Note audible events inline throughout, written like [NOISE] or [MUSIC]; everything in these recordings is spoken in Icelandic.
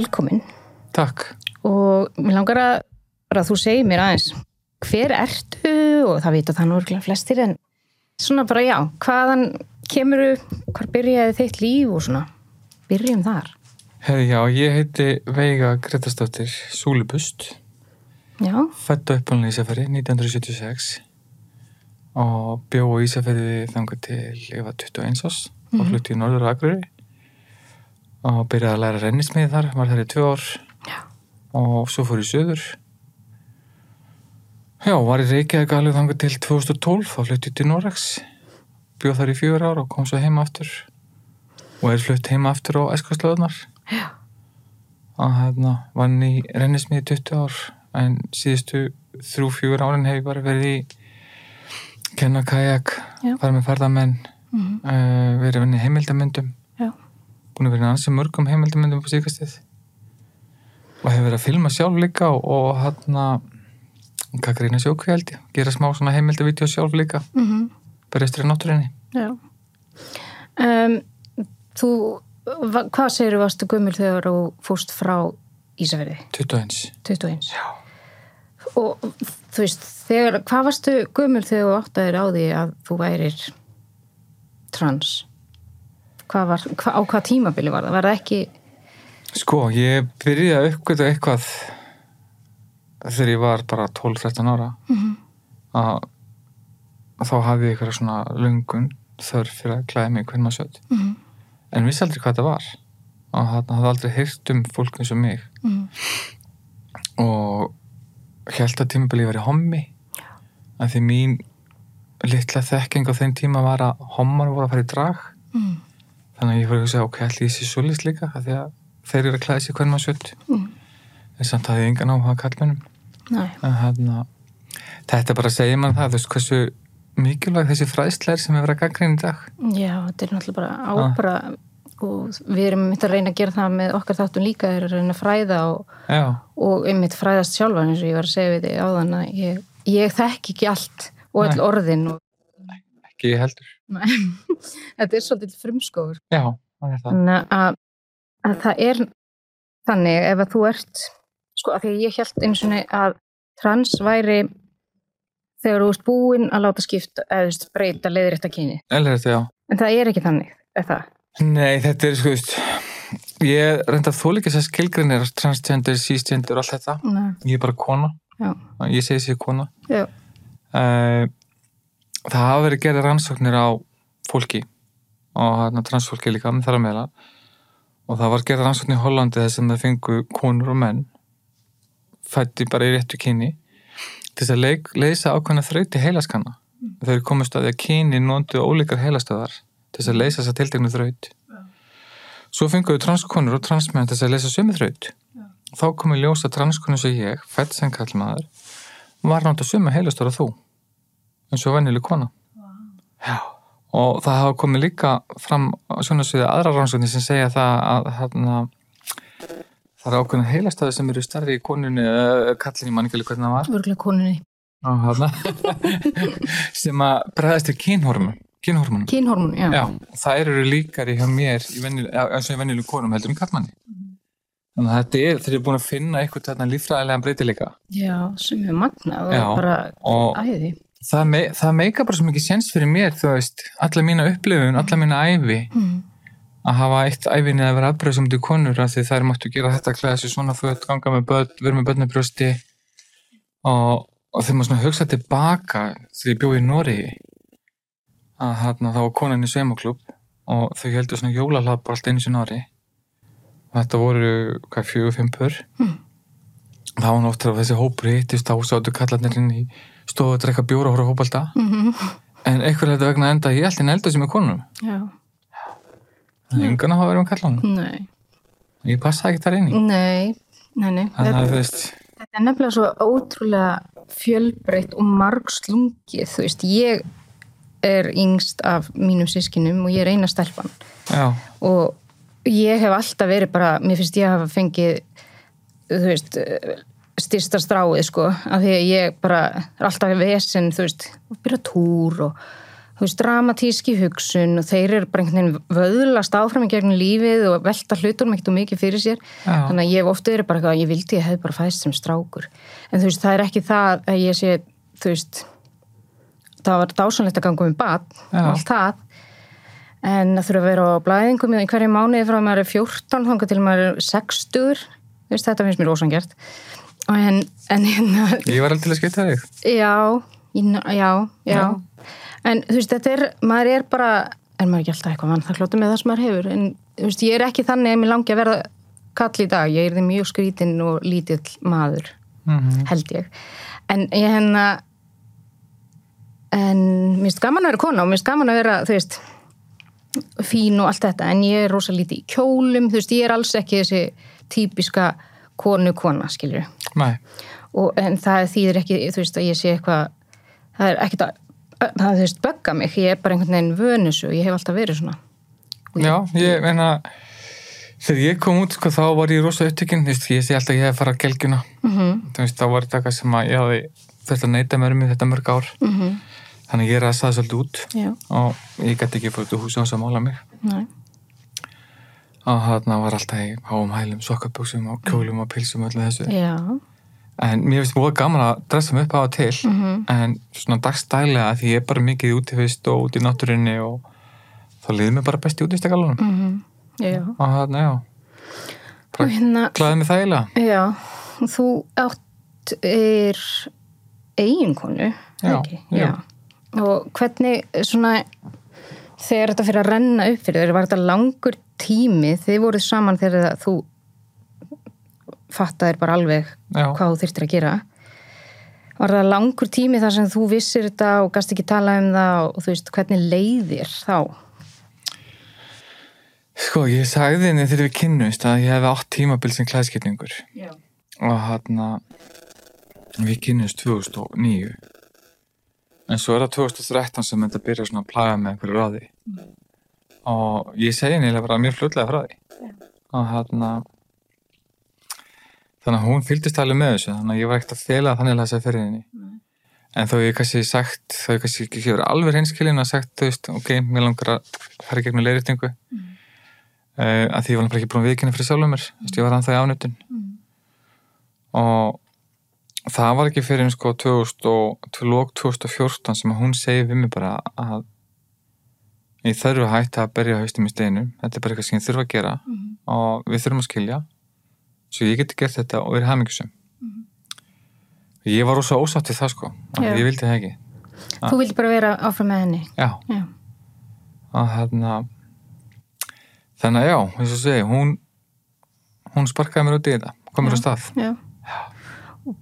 velkomin. Takk. og mér langar að, að þú segir mér aðeins hver ertu? Og það vita það nú örgulega flestir en svona bara já, hvaðan kemuru, hvar byrjaði þitt líf og svona, byrjum þar. Herri, já, ég heiti Veiga Gretastóttir Súlubust, Já, fætt og uppalinn í Ísafæri 1976 og bjó á Ísafæri þangar til ég var 21 ás og flutti í Norður Akureyri og byrjaði að læra rennismið þar, var þar í tvö ár Já. og svo fór ég söður. Já, var í Reykjavík alveg þangar til 2012 og flutti til Norex, bjóð þar í fjögur ár og kom svo heima aftur og er flutt heima aftur á æskaslöðunar. Já. og hérna vann í rennismiði 20 ár en síðustu þrjú, fjögur árin hef ég bara verið í kenna kajak, fara með ferðamenn mm uh, verið að vinna í heimildamöndum búin að vera í ansi mörgum heimildamöndum på síkastið og hef verið að filma sjálf líka og, og hérna kakrína sjókvi held ég, gera smá svona heimildavídeó sjálf líka, mm berjast í náttúrinni. Um, þú, va, hvað segir þú varstu gömul þegar þú fórst frá Ísafjörði, 21 21? Já. Og þú veist, þegar, hvað varstu gömul þegar þú áttaðir á því að þú værir trans? Hvað var, hva, á hvað tímabili var það? Var það ekki, Sko, ég byrjaði að uppgöta eitthvað þegar ég var bara 12-13 ára Mhm. að þá hafði ég eitthvað svona lungun þörf fyrir að klæða mig hvern maður sött Mhm. en vissi aldrei hvað það var og hann hafði aldrei heyrt um fólk eins og mig Mhm. og held að tímabili var í hommi að því mín litla þekking á þeim tíma var að hommar voru að fara í drag mm. Þannig að ég fór að hugsa, ok, allir sé svolítið líka því að þeir eru að klæða sig hvern maður sött Mm. en samt hafði ég engan áhuga að kallmennum Nei, en hérna þetta bara segir mann það, þú veist hversu mikilvæg þessi fræðsla er sem er verið að gaggrinn í dag já, þetta er náttúrulega bara Ah. ábra og við erum mitt að reyna að gera það með okkar þáttum líka er að reyna að fræða og, og einmitt fræðast sjálfa eins og ég var að segja við þig áðan að ég, ég þekk ekki allt og Nei. orðin og, ekki ég heldur [LAUGHS] þetta er svolítið frumskóður já, það er það. Þannig að, að það er þannig ef að þú ert sko að því að ég held eins og að trans væri þegar þú ert búinn að láta skipta eða þú breyta kyni Eller þetta, já. En það er ekki þannig, er það? Nei, þetta er, sko, ég reynda þó líka þess að skilgrinir transgender, cisgender og allt þetta. Nei. ég er bara kona, Já, ég segi sér kona. Já, uh, það hafa verið gerðið rannsóknir á fólki og hérna transfólki líka með þar að meðla og það var gerðið rannsóknir í Hollandi þess að það fengu konur og menn fætti bara í réttu kyni til þess að leik, leysa ákveðna þrauti heilaskanna. Þau eru komist að því að kyni nóndu ólíkar heilastöðar til þess að leysa þess að tilteknu þraut. Svo fenguðu transkonur og transmenn til þess að leysa sömu þraut. Þá komu ljósa transkonur sem ég fætt sem kallmaður var náttúrulega sömu heilastöðar þú eins og vennileg kona. Já. og það hafa komið líka fram á sjónasviði aðra rannsóknir sem segja það að þarna, það er ákveðin heilastöði sem eru starri í konunni uh, kallinni mann ekki alveg hvernig það var. Örgulega konunni. Á, þarna, [LAUGHS] sem að bregðast til kynhormon kynhormon Kynhormón, já. Já, það eru líkari hjá mér já, eins og í venjuleg konum heldur um kallmanni þannig að þetta er þeir eru búin að finna eitthvað þarna líffræðilega breytileika. Já, sem er magnað og bara æði. Það, me, það meika bara svo mikið sens fyrir mér þú veist, alla mína upplifun, alla mína ævi Mm. að hafa eitt æfinni að vera afbröðsum til konur af því þær máttu gera þetta klæða sér svona föt, ganga með börn, vera með börnabrjósti og, og þegar maður svona hugsa tilbaka þegar ég bjóði í Nóri að hérna þá var konan í sveimaklub og þau heldur svona jólalab bara alltaf einu sinni á ári og þetta voru hvað fjögur, fimm pör Mm. það var náttúrulega þessi hópur hittist þá sáttu kallarnir inn í stofu að drekka bjóra á hópalda Mm en eitthvað þetta vegna enda ég held en elda sem er konum. Já, en engan að hafa verið um kallanum ég passa ekki þar inn í. Nei, nei, nei. Þetta, veist þetta er nefnilega svo ótrúlega fjölbreytt og margslungið, þú veist, ég er yngst af mínum sískinum og ég er eina stelpan. Já, og ég hef alltaf verið bara, mér finnst ég að hafa fengið þú veist styrsta stráið sko, af því að ég bara er alltaf vesen, þú veist, byrja túr og þú veist, dramatíski hugsun og þeir eru bara einhvern veginn vöðlast áfram í gegnum lífið og velta hlutunum ekkert og mikið fyrir sér Já. þannig að ég hef ofta verið bara eitthvað, ég vildi ég hef bara fæst sem strákur en þú veist, það er ekki það að ég sé, þú veist það var dásanlegt að ganga um bad Já. allt það en að þurfa að vera á blæðingum í hverju mánuði frá að maður er 14 þangar til maður er 60 þú veist, þetta finnst mér ósangjart en, en hérna Ég var alveg til að skipta þig. Já, já, já. En þú veist, þetta er, maður er bara, en maður er ekki alltaf eitthvað vann, það klóta með það sem maður hefur. En þú veist, ég er ekki þannig að mér langi að verða kall í dag. Ég er því mjög skrítinn og lítill maður, Mm held ég. En ég henni en mér finnst gaman að vera kona og mér finnst gaman að vera, þú veist, fín og allt þetta. En ég er rosa lítið í kjólum, þú veist, ég er alls ekki þessi típiska konu-kona, skilur Nei. Og, en það þýðir ekki, þú veist, að ég sé eitthvað það er ekkert að það, þú veist, bögga mig, ég er bara einhvern veginn vönusu og ég hef alltaf verið svona Já, ég meina þegar ég kom út, sko, þá var ég rosa upptökinn, ég sé alltaf að ég hef farað gelgjuna. mm -hmm. Þú veist, þá var þetta eitthvað sem að ég hafði þurft að neyta mér um í þetta mörg ár. Mm Þannig að ég ræðsaði svolítið út já, og ég gæti ekki fórt úr húsi á þess að mála mig. næ, Og þarna var alltaf í háum hælum, sokkaböksum og kjólum og pilsum og öllu þessu. já En mér finnst búið gaman að dressa mig upp á og til Mhm. en svona dagstælega því ég er bara mikið út í fyrst og út í náttúrinni og þá liður mér bara best í útistakalunum mm já, og þarna, já, hérna klæði mig þægilega já, þú átt er eiginkonu Já, ekki? já. og hvernig svona þegar þetta fyrir að renna upp fyrir þér, var þetta langur tími? Þið voruð saman þegar þú fattaðir bara alveg Já. hvað þú þurftir að gera. Var það langur tími þar sem þú vissir þetta og gast ekki tala um það og þú veist hvernig leiðir þá? Sko, ég sagði henni þegar við kynnumst að ég hefði átt tímabil sem klæðskipningur og þarna við kynnumst 2009 en svo er það 2013 sem þetta byrja svona að plaga með einhverju ráði og ég segi eiginlega bara mjög fljótlega frá því og þarna þannig að hún fylgdist alveg með þessu þannig að ég var ekkert að fela þannig að lesa fyrir henni en þó ég kannski sagt þó ég kannski ekki hefur alveg reynskilin að sagt þú veist, ok, mér langar að fara í gegnum leiritingu mm. uh, að því ég var bara ekki búin að viðkynna fyrir sjálfum mér mm. ég var anþá í ánötun Mm. og það var ekki fyrir sko 2000 og, til lók 2014 sem hún segi við mig bara að ég þarf að hætta að berja haustum í steinu. Þetta er bara eitthvað sem ég þurfa að gera Mhm. og við þurfum að skilja. Svo ég geti gert þetta og verið hamingjusum ég var rosa ósátt við það sko Já. ég vildi það ekki. Þú vildi bara vera áfram með henni? Já, já, að þannig að já, eins og segi hún hún sparkaði mér út í þetta kom mér á stað. Já. og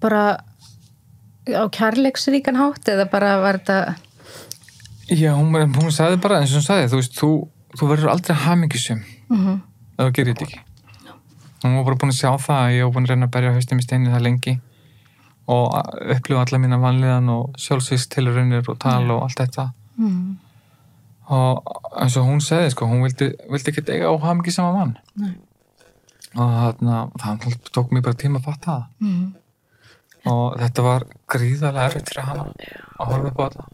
bara á kærleiksríkan hátt eða bara var þetta já, hún, hún sagði bara eins og hún sagði þú veist, þú, þú verður aldrei hamingjusum mm ef þú gerir þetta ekki. Hún var bara búin að sjá það að ég var búin að reyna að berja haustum í steinu það lengi og upplifa alla mína vanliðan og sjálfsvísk tilraunir og tal og allt þetta. Mm. og eins og hún segði sko, hún vildi, vildi ekki eiga óhamingi sama mann. Nei. og þarna, það tók mér bara tíma að fatta það. Mm. Og þetta var gríðarlega erfitt fyrir hana að horfa upp á þetta.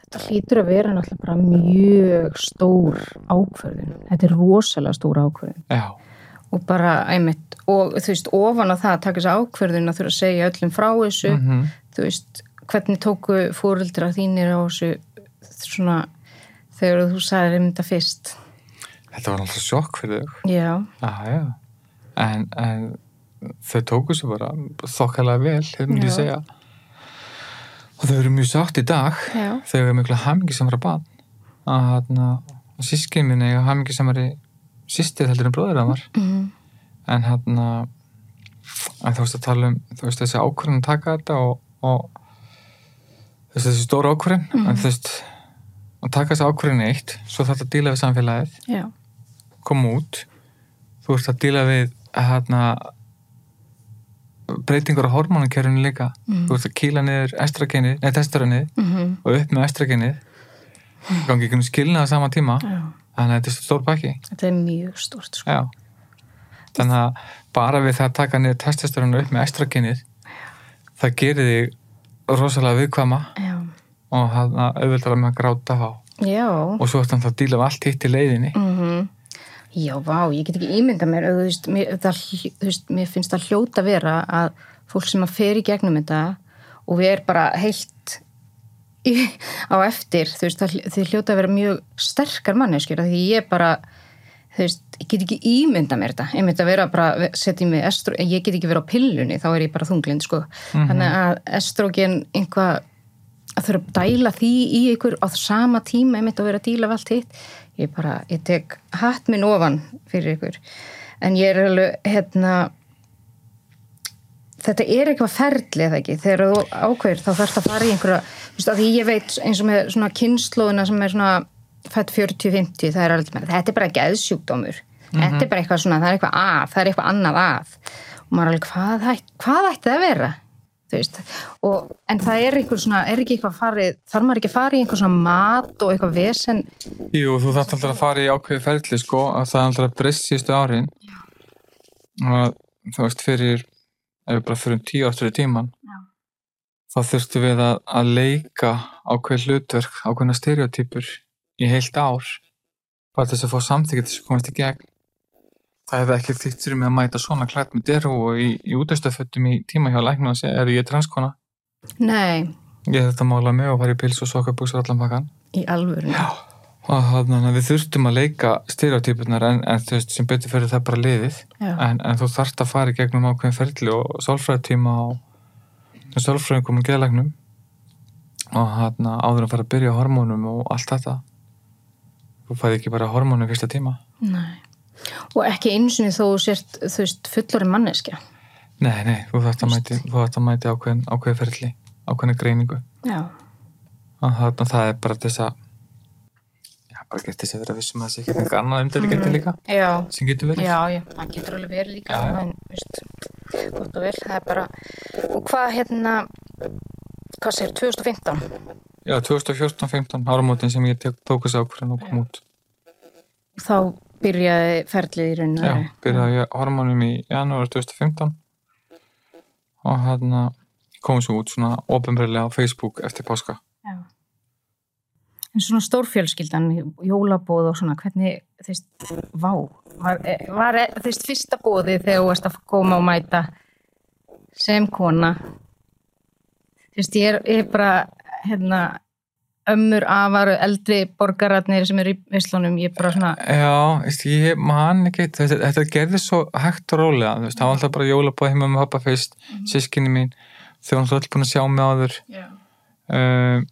Þetta hlýtur að vera náttúrulega bara mjög stór ákvörðun. Þetta er rosalega stór ákvörðun. Já, og bara einmitt og þú veist ofan á það að taka þessi ákvörðun að þurfa að segja öllum frá þessu mm þú veist hvernig tóku fóreldra þínir á þessu svona þegar þú sagðir um þetta fyrst? Þetta var náttúrulega sjokk fyrir þau. Já, já, já. En, en þau tóku sér bara þokkalega vel, hefur ég Já. segja. Og þau eru mjög sátt í dag já, þau eru miklu hamingi samara barn. Að þarna sískin minni eiga hamingi samari sýstið heldur en bróður það var mm. en hann að þú veist að tala um veist þessi ákvörðin að taka þetta og, og veist þessi stóra ákvörðin Mhm. en þú veist að taka þessi ákvörðin eitt svo þarf þetta að díla við samfélagið. Já, koma út. Þú ert að díla við hérna breytingur á hormónunkerfinu líka. Mhm. þú ert að kýla niður estragenið, nei testosteronið mm og upp með estragenið gangi ekki um skilna á sama tíma. Já. þannig að þetta er stór pakki. Þetta er mjög stort sko. Þannig að bara við það að taka niður testosteronu upp með estragenið það gerir þig rosalega viðkvæma já, og það auðvitað með að gráta á Já. og svo ertu hann að díla við allt hitt í leiðinni. Mm Já, vá, ég get ekki ímyndað mér, þú veist, mér, það, þú veist, mér finnst það hljóta að vera að fólk sem að fer í gegnum þetta og við er bara heilt í, á eftir, þú veist, það, þið hljóta að vera mjög sterkar manneskjur, því ég bara, þú veist, ég get ekki ímyndað mér þetta, ég myndi að vera bara, setja mig estro, ég get ekki vera á pillunni, þá er ég bara þunglind, sko, þannig að estrogen einhvað að þurfa að dæla því í ykkur á sama tíma einmitt að vera að díla við allt hitt ég bara, ég tek hatt minn ofan fyrir ykkur. En ég er alveg, hérna þetta er eitthvað ferli eða ekki, þegar þú ákveður þá þarfst að fara í einhverja, þú veist, að því ég veit eins og með svona kynnslóðuna sem er svona fætt 40-50, það er alveg þetta er bara geðsjúkdómur, þetta er bara eitthvað svona það er eitthvað að, það er eitthvað annað að. Og maður er alveg, hvað, hvað ætti það að vera veist, og, en það er eitthvað svona, er ekki eitthvað farið þarf maður ekki að fara í einhver svona mat og eitthvað vesen? Jú, þú þarft alltaf að fara í ákveði ferli sko, að það er alltaf að breyst síðustu árin. Og þú veist fyrir ef við bara fyrir tíu áttur í tíman Já. þá þurftu við að, að leika ákveði hlutverk ákveðna stereotypur í heilt ár. Bara þess að fá samþykja þess að komast í gegn það hefði ekki þýtt fyrir mig að mæta svona klætt með deru og í, í útastaföttum í tíma hjá læknum að segja, er ég transkona. Nei, ég hef þetta mála mig og fara í pils og sokkabúksar allan pakkan í alvöru Já, og þannig að við þurftum að leika stereotypunar en, en þú veist sem betur fyrir það bara liðið. En, en þú þarft að fara í gegnum ákveðin ferli og sálfræðtíma og sálfræðingum og geðlagnum og hann áður að fara að byrja hormónum og allt þetta. Þú fæði ekki bara hormónum fyrsta tíma. Nei og ekki eins og þó sért, þú veist, fullorinn manneskja. Nei, nei, þú þarft að mæti, mæti ákveðin, ákveðin ferli, ákveðin greiningu. Já, og þannig það er bara þess að já, bara gett þess að vera vissum að það sé ekki eitthvað annað umdæli líka já. sem getur verið. Já, já, það getur alveg verið líka Já, já. en, veist, gott og vel, það er bara og hvað hérna hvað segir, 2015 Já, 2014-15 áramótin sem ég tek- tók þessi ákvörðin og kom út. þá byrjaði ferlið í rauninu Já, byrjaði ég á hormónum í janúar 2015 og hann komum svo út svona ofinbreilega á Facebook eftir páska. Já. En svona stórfjölskyldan, jólabóð og svona, hvernig, þú veist, vá, var, eh, var eh, þú veist, fyrsta bóði þegar þú varst að koma og mæta sem kona, þú veist, ég er, ég er bara, hérna, ömmur, afar, eldri borgararnir sem eru í Íslunum, ég bara svona, Já, veist, ég man ekki, þetta, þetta gerði svo hægt og rólega, veist, það var alltaf bara jólabóð heima með pappa fyrst, sískinni mín, þau var alltaf búin að sjá mig áður. já, Uh,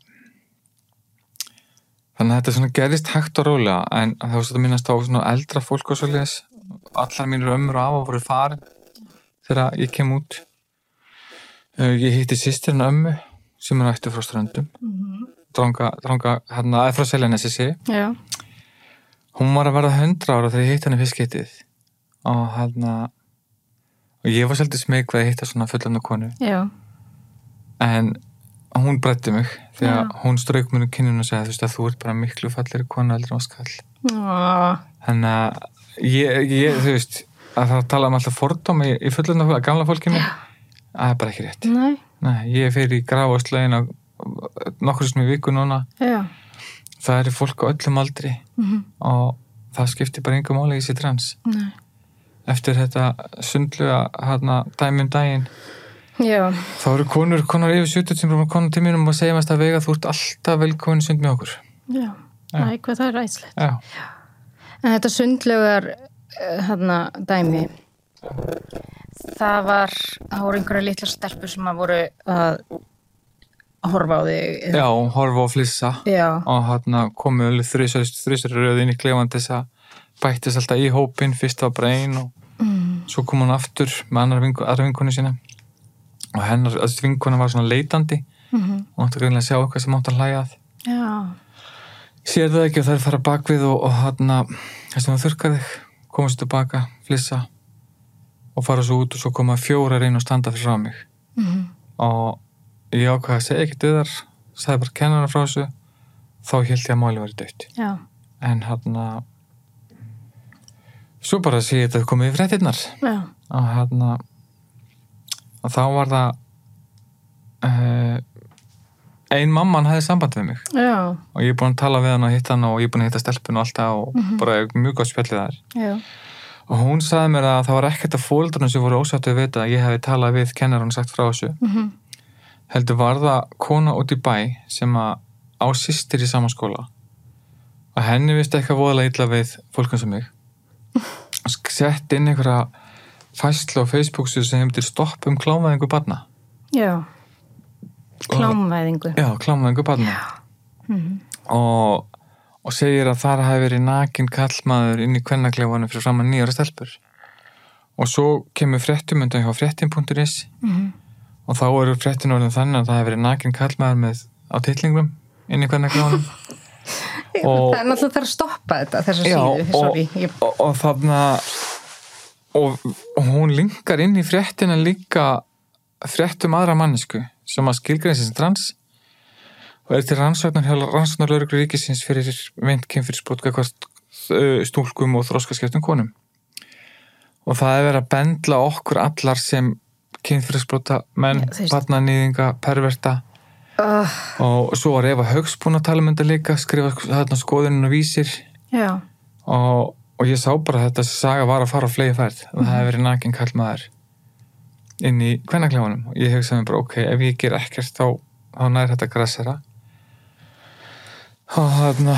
þannig að þetta svona gerðist hægt og rólega en svo að minnast á svona eldra fólk og svo leis allar mínur ömmur og afa voru farin þegar ég kem út. Uh, ég hitti sýstirinn ömmu sem er ættu frá ströndum dranga, dranga hérna að frá já, hún var að verða hundra ára þegar ég hitt henni fyrst getið og hérna og ég var svolítið smeg hvað ég hitta svona fullandu konu. Já, en hún brætti mig því að Já. hún strauk mér um kinninu og segði þú veist að þú ert bara miklu falleri konu aldrei á skall Ó, þannig að ég, ég þú veist að það tala um alltaf fordómi í, fullunum gamla fólkinu það er bara ekki rétt. Nei, Nei, ég fer í gráastlögin nokkur sem í viku núna. Já, það er fólk á öllum aldri mhm, og það skiptir bara yngur máli í sér trans. Nei, eftir þetta sundlega hérna, dæmi um daginn. Já, þá eru konur, konur yfir 70 sem eru konur til mínum og segja mest að vega þú ert alltaf velkomin sund með okkur. Já, næ, hvað það er ræðslegt. En þetta sundlögar hérna dæmi það var það voru einhverja litla stelpur sem að voru að horfa á þig já, horfa og flissa. Já, og hérna komu alveg þrjusar þrjusar röð inn í klefan þess að bættist alltaf í hópin, fyrst bara ein og mm, svo kom hún aftur með vingu, aðra vinkonu sína. Og hennar, þessi vinkona var svona leitandi. Mm og átti greinlega að sjá eitthvað sem átti að hlæja að. Já, sér það ekki og það er fara bakvið og, og hérna, þess að það þurrkar þig. Komast tilbaka, flissa og fara svo út og svo koma fjóra reyn og standa fyrir frá mig. Mm, og ég ákvaði að segja ekki döðar sagði bara kennara frá þessu. Þá held ég að máli verið dött en hérna svo bara sé ég þetta komið í fréttinnar já, og hérna og þá var það uh, ein mamman hafði samband við mig. Já, og ég er búin að tala við hann og hitta hann og ég er búin að hitta stelpun og alltaf og bara mjög góð spjallið þar. Já, og hún sagði mér að það var ekkert að fóldrunum sem voru ósáttu að vita að ég hefði talað við kennar og sagt frá þessu. Mhm, heldur var það kona út í bæ sem að á sýstir í sama skóla. Og henni vist eitthvað voðalega illa við fólkum sem mig. [LAUGHS] Og sett inn einhverja fæslu á Facebook sem hefði stopp um klámaðingu barna. Já, klámvæðingu. já, klámaðingu barna. Mhm. og, og segir að þar hafi verið nakin kallmaður inn í kvennaklefanum fyrir fram að nýjara stelpur. Og svo kemur fréttumöndan hjá fréttin.is Mhm. Og þá eru fréttin orðin þannig að það hefur verið nakin kallmaður með á titlingum inn í kvennaklefanum [LAUGHS] og, Það er náttúrulega þarf að stoppa þetta, þessa Já, síðu, og- og, og þarna og, og hún linkar inn í fréttina líka fréttum aðra mannesku sem að skilgreina sem trans og er til rannsóknar hjá rannsóknarlaurugur ríkisins fyrir vint kynfyrirsbrot hvort stúlkum og þróskaskiptum konum. Og það er verið að bendla okkur allar sem kynfyrirsbrota menn, barnanýðinga, perverta. Uh, og svo var Eva Haugs búin að tala um þetta líka skrifa þarna skoðunum og vísir. Og, og ég sá bara þetta saga var að fara á flegi færð og það hefði verið nakin kallmaður inn í kvennaklefanum. Og ég hugsaði bara ok, ef ég ger ekkert þá, þá nær þetta græsara og þarna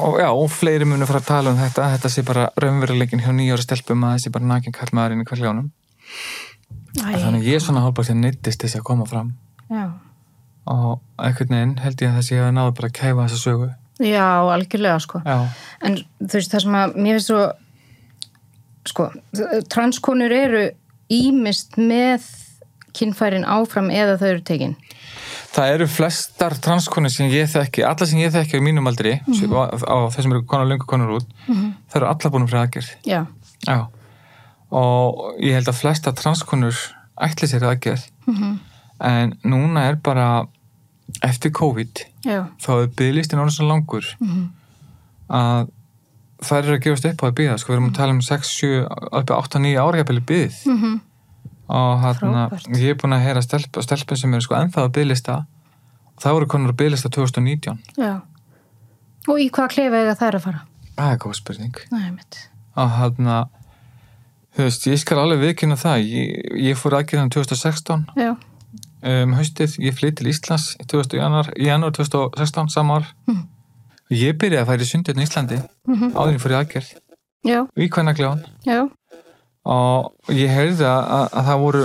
og já, og fleiri munu fara að tala um þetta þetta sé bara raunveruleikin hjá nýjóra stelpum að þessi bara nakin kallmaður inn í kvennaklefanum. æ, þannig að ég svona hálpa til að neittist þessi að koma fram já. og einhvern veginn held ég að þessi hefði náðu bara að kæfa þessa sögu Já, algjörlega, sko. já, En þú veist, það sem að mér finnst svo, sko, transkonur eru ímist með kynfærin áfram eða þau eru tekin. Það eru flestar transkonur sem ég þekki, alla sem ég þekki á mínum aldri, mm á, á þessum eru konar lungu konur út, það eru allar búin fyrir aðgerð. Já, Já. Og ég held að flesta transkonur ætli sér aðgerð, en núna er bara eftir COVID, já, þá er bygglistin orðin svo langur að það eru að gefast upp á að byggja, sko, við erum að tala um 6, 7, uppi 8, 9 ára jafnvel í byggð mm og hérna, ég er búin að heyra stelp, stelpum sem eru sko ennþá að bygglista það voru konur að bygglista 2019 já. Og í hvað klefa eiga þær að fara? það er góð spurning. Og hérna þú veist, ég skal alveg viðkynna það. Ég, ég fór aðgerðan 2016 Já, um haustið, ég flytt til Íslands í 2000 januar, í janúar 2016 samar og ég byrjaði að færi sundin í Íslandi. Mhm. áður en ég fór í aðgerð. Já, í kvennagljáðan já, og ég heyrði að, að, að það voru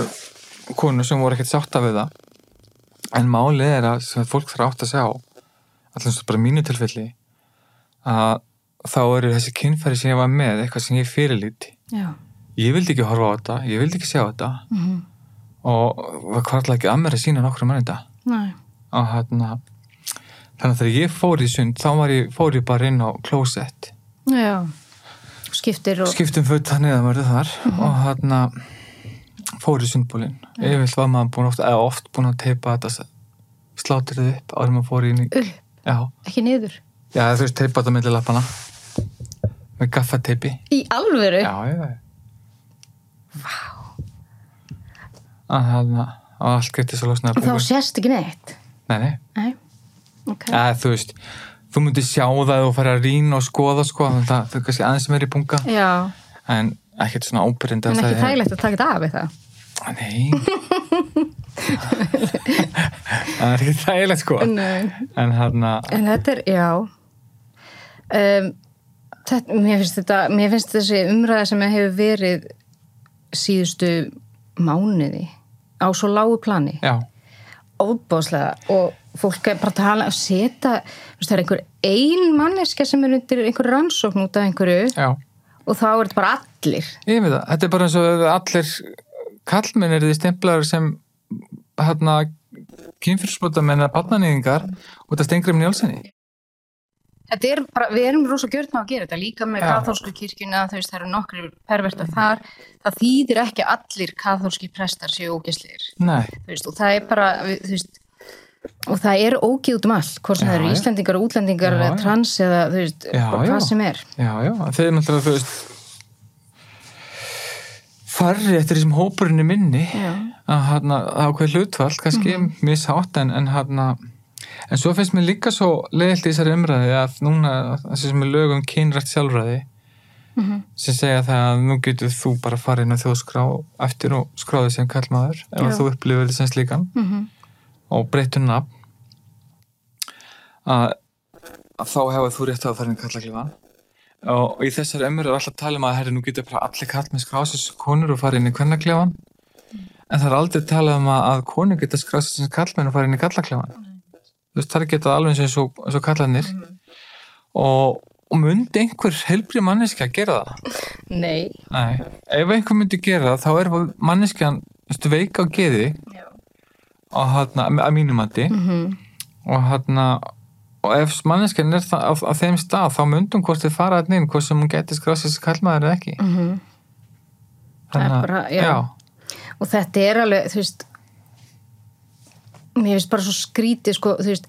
konur sem voru ekkert sátta við það. En málið er að fólk þarf átt að sjá allir svo bara mínu tilfelli að þá eru þessi kynfæri sem ég var með eitthvað sem ég fyrirlíti. Já. Ég vildi ekki horfa á þetta, ég vildi ekki sjá þetta. Mm og það kvartla ekki að mér að sína nokkru mann þetta og hérna þannig að þegar ég fór í sund þá var ég, fór ég bara inn á klósett. Já. Skiptir og... skiptum föt það niður mörðu þar. Og hérna fór í sundbólin yfirvilt var maður búin oft, oft búin að teipa þetta slátrið upp en maður fór inn í já, ekki niður. já þú veist teipa þetta milli lappana með gaffateipi Í alvöru? já, já Vá. Að hérna og allt getið svo losnaði Þá sést ekki neitt? nei, nei, Nei, ok. eða þú veist þú myndir sjá það og fara að rýna og skoða sko, þannig að það er kannski aðeins sem er í bunga. Já, en ekkert svona ábyrjandi en ekki þægilegt að taka þetta af eitthvað. Nei. [LAUGHS] Það er ekki þægilegt sko. Nei. En hérna En þetta er, já. Um, þetta, mér, finnst þetta, mér finnst þessi umræða sem hefur verið síðustu mánuði á svo lágu plani? Óbáslega og fólk er bara að tala að setja, það er einhver ein manneska sem er undir einhver rannsókn út af einhverju já. og þá er þetta bara allir. Ég veit það, þetta er bara eins og allir kallmenn er því stemplaður sem hérna kynfyrsbrotamenn eða barnanýðingar út af stengrim njálsinni Þetta er bara, við erum rosa gjörn á að gera þetta líka með katholsku kirkjuna, þú veist, það eru nokkri pervertar þar, það þýðir ekki allir katholski prestar séu veist, og það er bara veist, og það er ógið út um allt hvort sem það eru. Íslendingar og útlendingar Já, eða trans eða þú veist, Já, hvað já. sem er. Já, já, þeir náttúrulega þú veist farri eftir þessum hópurinn í minni að hérna ákveð hlutvall kannski mm. mishátt en, en hérna En svo finnst mér líka svo leiðilt í þessari umræði að núna þessi sem er lögum kynrætt sjálfræði Mhm. sem segja það að nú getur þú bara farið inn á þjóðskrá eftir og skráðið sem kallmaður ef að þú upplifir þetta sem slíkan. Mhm. og breytur nafn. Að, að þá hefur þú rétt á að fara inn í kallaklifan og, í þessari ömur er alltaf að tala um að herri, nú getur bara allir kall með skráðið sem konur og fara inn í kvennaklifan en það er aldrei talað um að, að konur geta skráðið sem kallmenn og fara inn í kallaklifan þú veist, það er getað alveg eins og, eins og kallanir og, og myndi einhver helbri manneski að gera það [LAUGHS] Nei. Nei, ef einhver myndi gera það þá er manneskjan veistu, veik á geði Já. og hann að mínum mati Mhm. og hann og ef manneskjan er það á, á þeim stað þá myndum hvort þið fara hann inn hvort sem hún geti skráð sér kallmaður eða ekki. Það er Þannig að- bara- já. Og þetta er alveg, þú veist, mér finnst bara svo skrítið, sko, þú veist,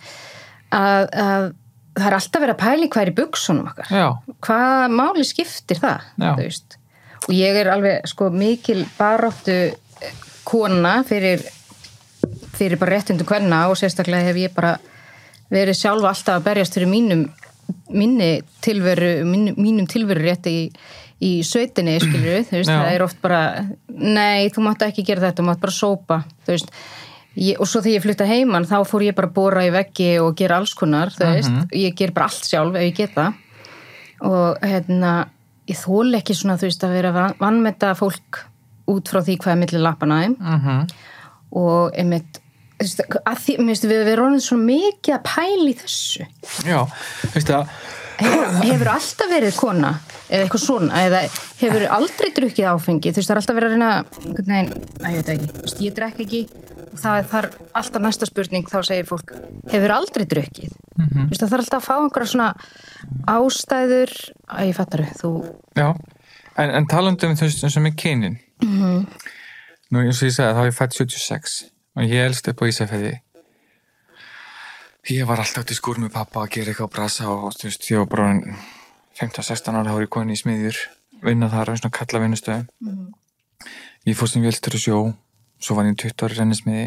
að, að það er alltaf verið að pæli hvað er í buksunum okkar. já, Hvað máli skiptir það. Og ég er alveg, sko, mikil baráttu kona fyrir, fyrir bara réttundu kvenna og sérstaklega hef ég bara verið sjálfa alltaf að berjast fyrir mínum minni tilveru, mínum, mínum tilveru rétti í, í sveitinni, skilur Já. það er oft bara nei, þú mátt ekki gera þetta, þú mátt bara sópa þú veist, ég, og svo þegar ég flutta heiman þá fór ég bara að bóra í veggi og gera alls konar, þú veist, ég ger bara allt sjálf ef ég geta og hérna, ég þól ekki svona, þú veist, að vera van- vannmeta fólk út frá því hvað er milli lappana þeim. Mhm. Og einmitt þú veist, að því, mér finnst við erum orðin svo mikið að pæla í þessu. Já, veistu að hefur, alltaf verið kona eða eitthvað svona, eða hefur aldrei drukkið áfengi, þú veist, það er alltaf verið að reyna veginn, að ég veit ekki, ég drekk ekki og það er þar alltaf næsta spurning þá segir fólk, hefur aldrei drukkið? Þú veist, það þarf alltaf að fá einhverja svona ástæður. Að ég fattar þú, já, en, en talandi um þú veist eins og með kynin. Nú eins og ég sagði þá er ég fætt 76 og ég elst upp á Ísafæði ég var alltaf til skúr með pappa að gera eitthvað að brasa og þú veist, ég var bara 15-16 ára ég komin í smiðjur vinna þar á svona kalla vinnustöðum. Ég fór sem vélstur í sjó svo var ég 20 ári rennismiði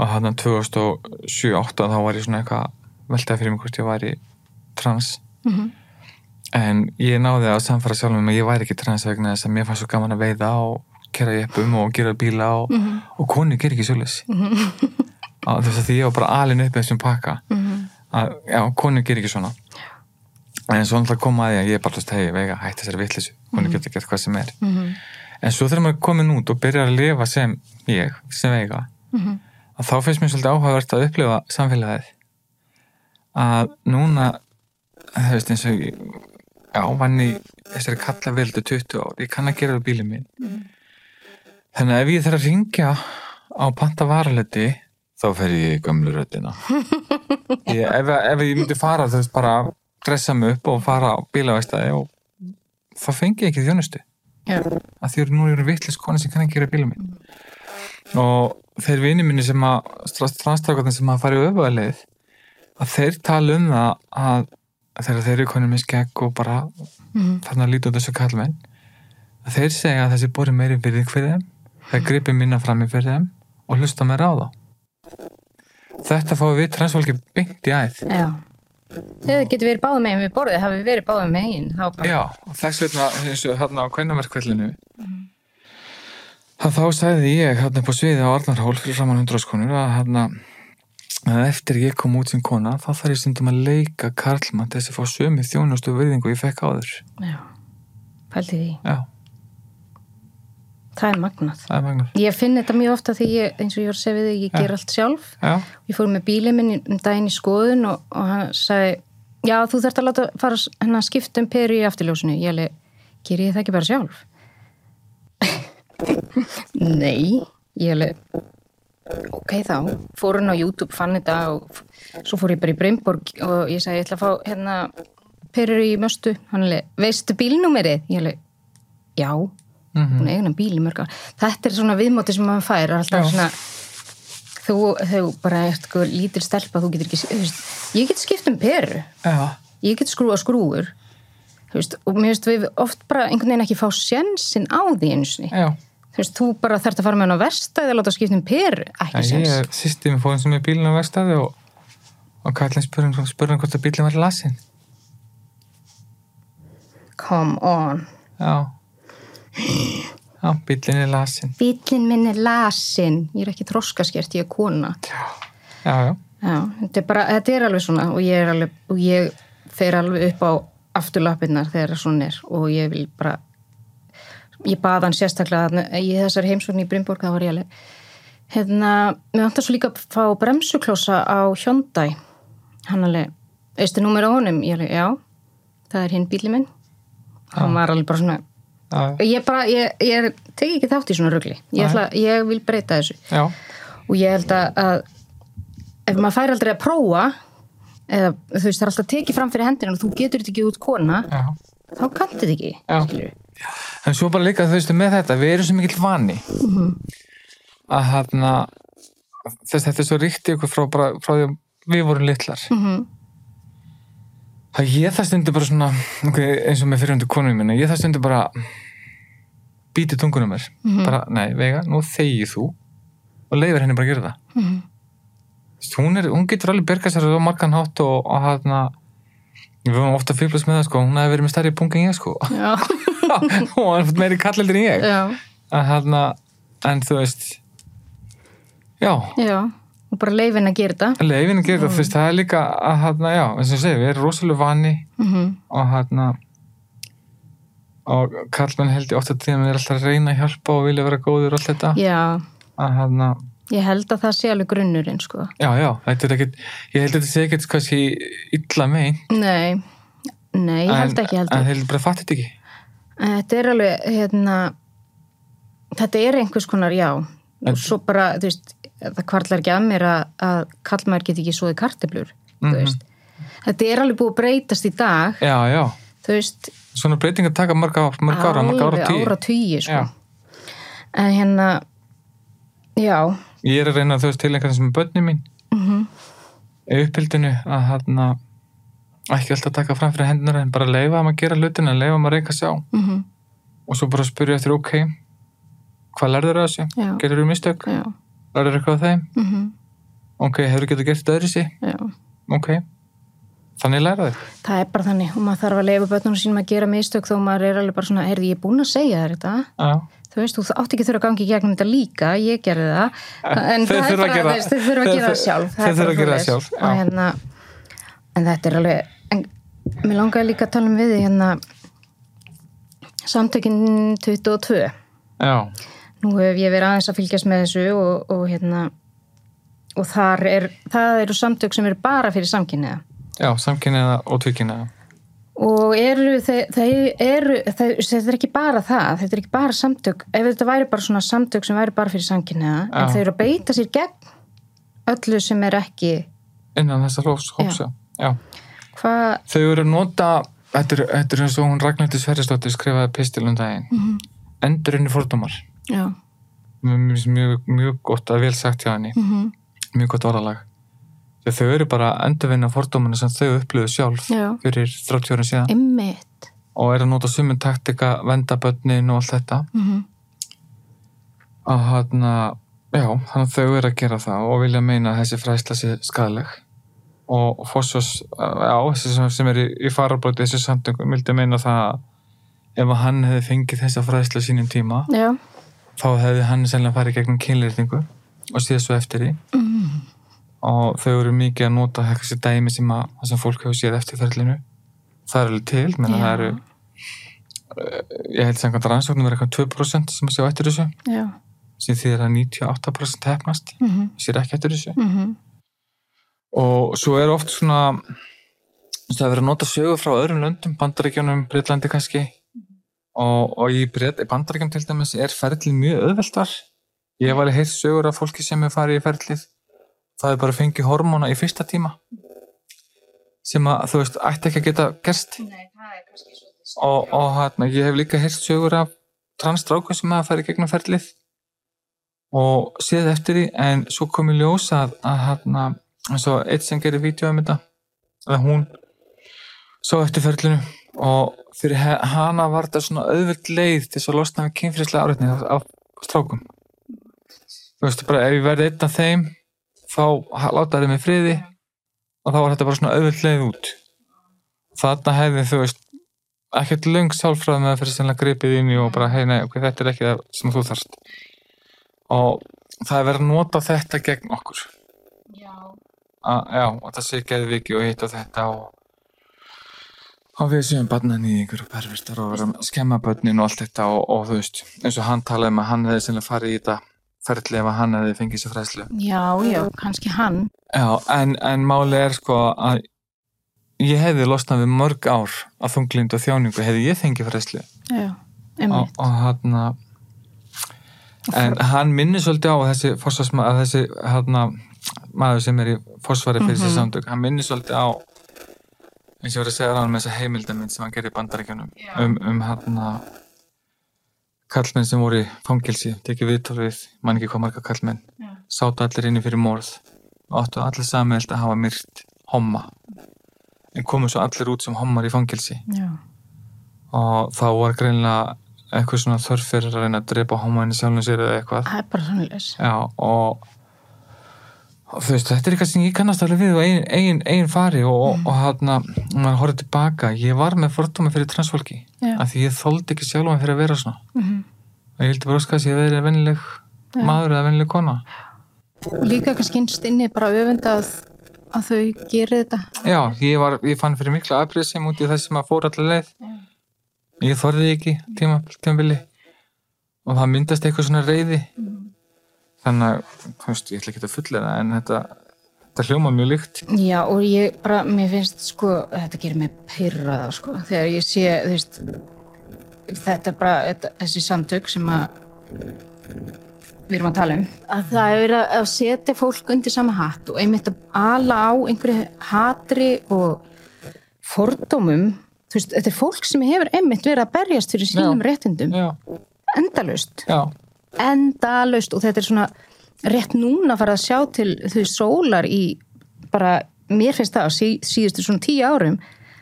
og hann 2007-08 þá var ég svona eitthvað veltaði fyrir mig hvort ég væri trans. En ég náði að samfara sjálf um að ég væri ekki trans vegna þess að mér fannst svo gaman að veiða og kera jeppum og gera bíla og, og konu ger ekki svoleiðis [LAUGHS] og þess að því ég var bara alin upp þessum pakka. Að já, konu ger ekki svona. En svo náttúrulega kom að að ég bara hei, vega, hætti þessari vitleysu, konu getur gert hvað sem er. En svo þegar maður er komin út og byrjar að lifa sem ég, sem vega að þá finnst mér svolítið áhugavert að upplifa samfélagið. Að núna þú veist eins og ég já, vann í þessari kalla veldu 20 ár, ég kann að gera það bílið minn. Þannig að ef ég þarf að ringja á panta varalöti þá fer ég í gömlu röddina. Ég, ef, ef ég myndi fara þú veist bara dressa mig upp og fara á bílavæstæði og þá fengi ég ekki þjónustu. Að því eru nú eru vitlis koni sem kann ekki gera bílum minn og þeir vini minni sem að strandstrákarnir sem að fara í öfuðaleið að þeir tala um það að þegar þeir eru konið með skegg og bara þarna líti út þessu kallmenn að þeir segja að þessi bori meiri virðing fyrir þeim þeir gripi minna fram í fyrir þeim og hlusta meira á þá þetta fáum við transfólki beint í æð. Já. Þau getur verið báðum megin við borðið hafi verið báðum megin þá bara, Já, þess vegna eins og hérna á kvennaverkvellinu að þá sagði ég hérna upp á sviði á Arnarhól fyrir framann hundraskonur að hérna eftir ég kom út sem kona þá þarf ég stundum að leika karlmann til þess að fá sömu þjónustu og virðingu ég fekk áður. Já, pælti því. Já, það er magnað. Það er magnar ég finn þetta mjög ofta því ég, eins og ég var að segja við þig, ég ger allt sjálf. Já, ég fór með bílið minn um daginn í skoðun og, og hann sagði já þú þarft að láta fara s- hérna að skipta um peru í afturljósinu. Ég alveg, ger ég það ekki bara sjálf? [LAUGHS] Nei. Ég alveg ok þá, fór hann á YouTube fann þetta og svo fór ég bara í Brynborg og ég sagði ég ætla að fá hérna perur í möstu, hann alveg veistu bílnúmerið, ég alveg já, hún eigin að bíl í mörg ár. Þetta er svona viðmóti sem maður fær er alltaf svona þú, þú bara ert sko lítil stelpa þú getur ekki, þú veist, ég get skipt um peru. Já, ég get skrúa skrúur þú veist, og mér veist við oft bara einhvern veginn ekki fá sjensin á því einu sinni. Já. Þú veist, þú bara þarft að fara með hann á verstæði og láta skipta um peru, ekki Já, sjens ég sýsti með fóðum sem er bílinn á vestæði og og kallin spurði spurði hann hvort að bílinn var lasin come on. Já já, bílinn er lasin bílinn minn er lasin ég er ekki þroskaskert, ég er kona. Já, já, Já, þetta er bara, þetta er alveg svona og ég alveg, og ég fer alveg upp á afturlappinnar þegar svona er og ég vil bara ég baða hann sérstaklega þarna í þessari heimsvagn í Brynborg, það var ég alveg hérna, mér vantar svo líka að fá bremsuklósa á Hyundai. Hann alveg, veistu númer á honum? Ég alveg, já, það er hinn bíli minn. Hann var alveg bara svona já, ég bara, ég, ég teki ekki þátt í svona rugli. Ég, ætla, ég vil breyta þessu. Já, og ég held að, að ef maður fær aldrei að prófa eða þú veist það er alltaf tekið fram fyrir hendina og þú getur þetta ekki út kona já. þá kannt þetta ekki en svo bara líka þú veistu með þetta við erum svo mikill vani. Að hérna þess þetta er svo ríkt ykkur frá, frá því að við vorum litlar. Mhm. Það ég það stundur bara svona okay, eins og með fyrirhundu konum minna ég það stundur bara býti tungunum mér. Bara, nei, Veiga, nú þegið þú og leifir henni bara að gera það. Þú veist, hún, er, hún getur alveg bergað sér á margan hátt og, og hérna við höfum ofta fyrblast með það sko. Hún hefði verið með stærri punkt en ég sko. Og hann fótt meiri kalleldir en ég. Að hérna, en þú veist já, já og bara leifin að gera þetta. Leifin að gera það, þú veist, það er líka að hérna, já, eins og ég segi, við erum rosalega vani mm og hérna og kallmenn held ég ofta tíðan við erum alltaf að reyna að hjálpa og vilja vera góður og allt þetta. Já, að hérna, ég held að það sé alveg grunnurinn sko. Já, já, þetta er ekkit ég held að þetta sé ekkit kannski illa megin nei, nei, ég held ekki en heldur þeir bara fattir þetta ekki þetta er alveg hérna þetta er einhvers konar já. En- og svo bara, þú veist það kvartlar ekki að mér að, að kallmaður get ekki svoði karteblur þú veist. Þetta er alveg búið að breytast í dag. Já, já, veist, svona breytingar taka mörg, mörg ára, mörg ára tíu ára tíu sko. En hérna já. Ég er að reyna þú veist til einhvern sem er börni mín. Mm í uppbyldinu að hérna ekki alltaf taka fram fyrir hendunar en bara leifa að maður gera hlutina, leifa að maður reyka sig á. -hmm. og svo bara spyrja eftir ok hvað lærður það þessu? Já. Gerður þú mistök? já, Lærður eitthvað á þeim? mm Ok, hefur getur gert öðru já. Ok, þannig læra þau? Það er bara þannig og maður þarf að leifa börnunum sínum að gera mistök þó maður er alveg bara svona, heyrði ég búin að segja þér þetta. Já, þú veist, þú átt ekki þurfa að gangi í gegnum þetta líka, ég gerði það. En Þeir það þurfa að gera- það. sjálf þeir þurfa að gera það sjálf, hérna en þetta er alveg, en mér langaði líka að tala um við hérna samtökin 22 já, nú hef ég verið aðeins að fylgjast með þessu og, og hérna og þar er, það eru samtök sem eru bara fyrir samkynniða já, samkynniða og tvíkynniða og eru þeir, þeir eru þeir, þetta er ekki bara það, þetta er ekki bara samtök. Ef þetta væri bara svona samtök sem væri bara fyrir samkynniða, en þeir eru að beita sér gegn öllu sem er ekki innan þessa hvað, Þau eru nota þetta er, þetta er eins og hún Ragnhildur Sverrisdóttir skrifaði pistil um daginn. Mhm. Endurinn í fordómar mjög, mjög, gott að vel sagt hjá henni. Mm mjög gott orðalag. Þegar þau eru bara að endurvinna fordómanu sem þau upplöðu sjálf Já. fyrir 30 ára síðan. Einmitt. og er að nota sumun taktika, venda börnin og allt þetta. Mm að hann já, þannig að þau eru að gera það og vilja meina að þessi fræsla sé skadaleg og, Fossós já, þessi sem, er í, í farabróti þessi samtöngum vildi meina það að ef hann hefði fengið þessa fræsla sínum tíma Já. Þá hefði hann sennilega farið gegnum kynleirningu og síðan svo eftir því Mm. og þau eru mikið að nota þessi dæmi sem, að, sem fólk hefur séð eftir ferlinu það er alveg til menn Já. það eru eh, ég held sem hvernig rannsóknum er eitthvað 2% sem að sjá eftir þessu Já. sem því að 98% hefnast Mm -hmm. sér ekki eftir þessu Mm og svo er oft svona það er verið að nota sögur frá öðrum löndum bandaríkjónum, Breitlandi kannski og, og í, Brit, í bandaríkjum til dæmis er ferlið mjög auðveltar ég hef alveg heilt sögur af fólki sem er farið í ferlið. Það er bara að fengi hormóna í fyrsta tíma sem að þú veist ætti ekki að geta gerst. Nei, það er og, og hérna, ég hef líka heilt sögur af transstrákum sem hafa farið gegnum ferlið og séð eftir því en svo kom í ljós að, að hérna, eins og eitt sem gerir vídeo um þetta að hún sá eftir ferlinu og fyrir hana var þetta svona auðvöld leið til þess að losna við kynfyrslega áreitni af strákum. Þú veist bara ef ég verði einn af þeim þá ha- láta þeim í friði og þá var þetta bara svona auðvöld leið út. Þarna hefði þú veist ekkert löng sálfræð með að fyrir sannlega gripið inn í og bara hei nei, ok, þetta er ekki það sem þú þarft. Og það er verið að nota þetta gegn okkur. Já. að, já, og það sé geðviki og hitt og þetta og og við séum barnanýðingur og pervertar og vera að skemma börnin og allt þetta og, og þú veist, eins og hann talaði um að hann hefði sannlega farið í þetta ferli ef hann hefði fengið sér fræslu Já, já, kannski hann. Já, en, en máli er sko að ég hefði losnað við mörg ár af þunglind og þjáningu hefði ég fengið fræslu Já, og, einmitt. og hann en hann minnir svolítið á þessi fórsvarsma, að þessi hann maður sem er í fórsvari fyrir þessi samtök, hann minnir svolítið á eins og ég var að segja ráðan með þessa heimildamind sem hann gerir í bandaríkjunum Já. um, um hann kallmenn sem voru í fangilsi tekið viðtal við, mann ekki hvað marga kallmenn Já. sátu allir inni fyrir morð og áttu allir samið að hafa myrt homma en komu svo allir út sem hommar í fangilsi Já. og þá var greinlega eitthvað svona þörf fyrir að reyna að drepa hommaðinni sjálfum sér eða eitthvað Það er bara svona leys. já og, veist, þetta er eitthvað sem ég kannast alveg við og eigin, eigin, eigin fari og, og hann að maður horfði tilbaka, ég var með fordómi fyrir transfólki, Já. af því ég þoldi ekki sjálfum fyrir að vera svona Mm og ég vildi bara óska að ég verið vennileg Já. maður eða vennileg kona Líka kannski innst inni bara öfunda að, að þau gerir þetta. Já, ég, var, ég fann fyrir mikla út í þess sem að fór allar leið. Já. Ég þorði ekki tíma, tímabili og það myndast eitthvað svona reyði. Þannig að, þú veist, ég ætla ekki að fullera en þetta, þetta hljóma mjög líkt. Já, og ég bara, mér finnst sko, þetta gerir mig pyrraða sko, þegar ég sé, þú veist, þetta er bara, þetta, þessi samtök sem að við erum að tala um, að það er verið að setja fólk undir sama hatt og einmitt að ala á einhverju hatri og fordómum, þú veist, þetta er fólk sem hefur einmitt verið að berjast fyrir sínum Já. réttindum, Já, endalaust. Já, endalaust og þetta er svona rétt núna að fara að sjá til þau sólar í bara, mér finnst það á sí, síðustu svona tíu árum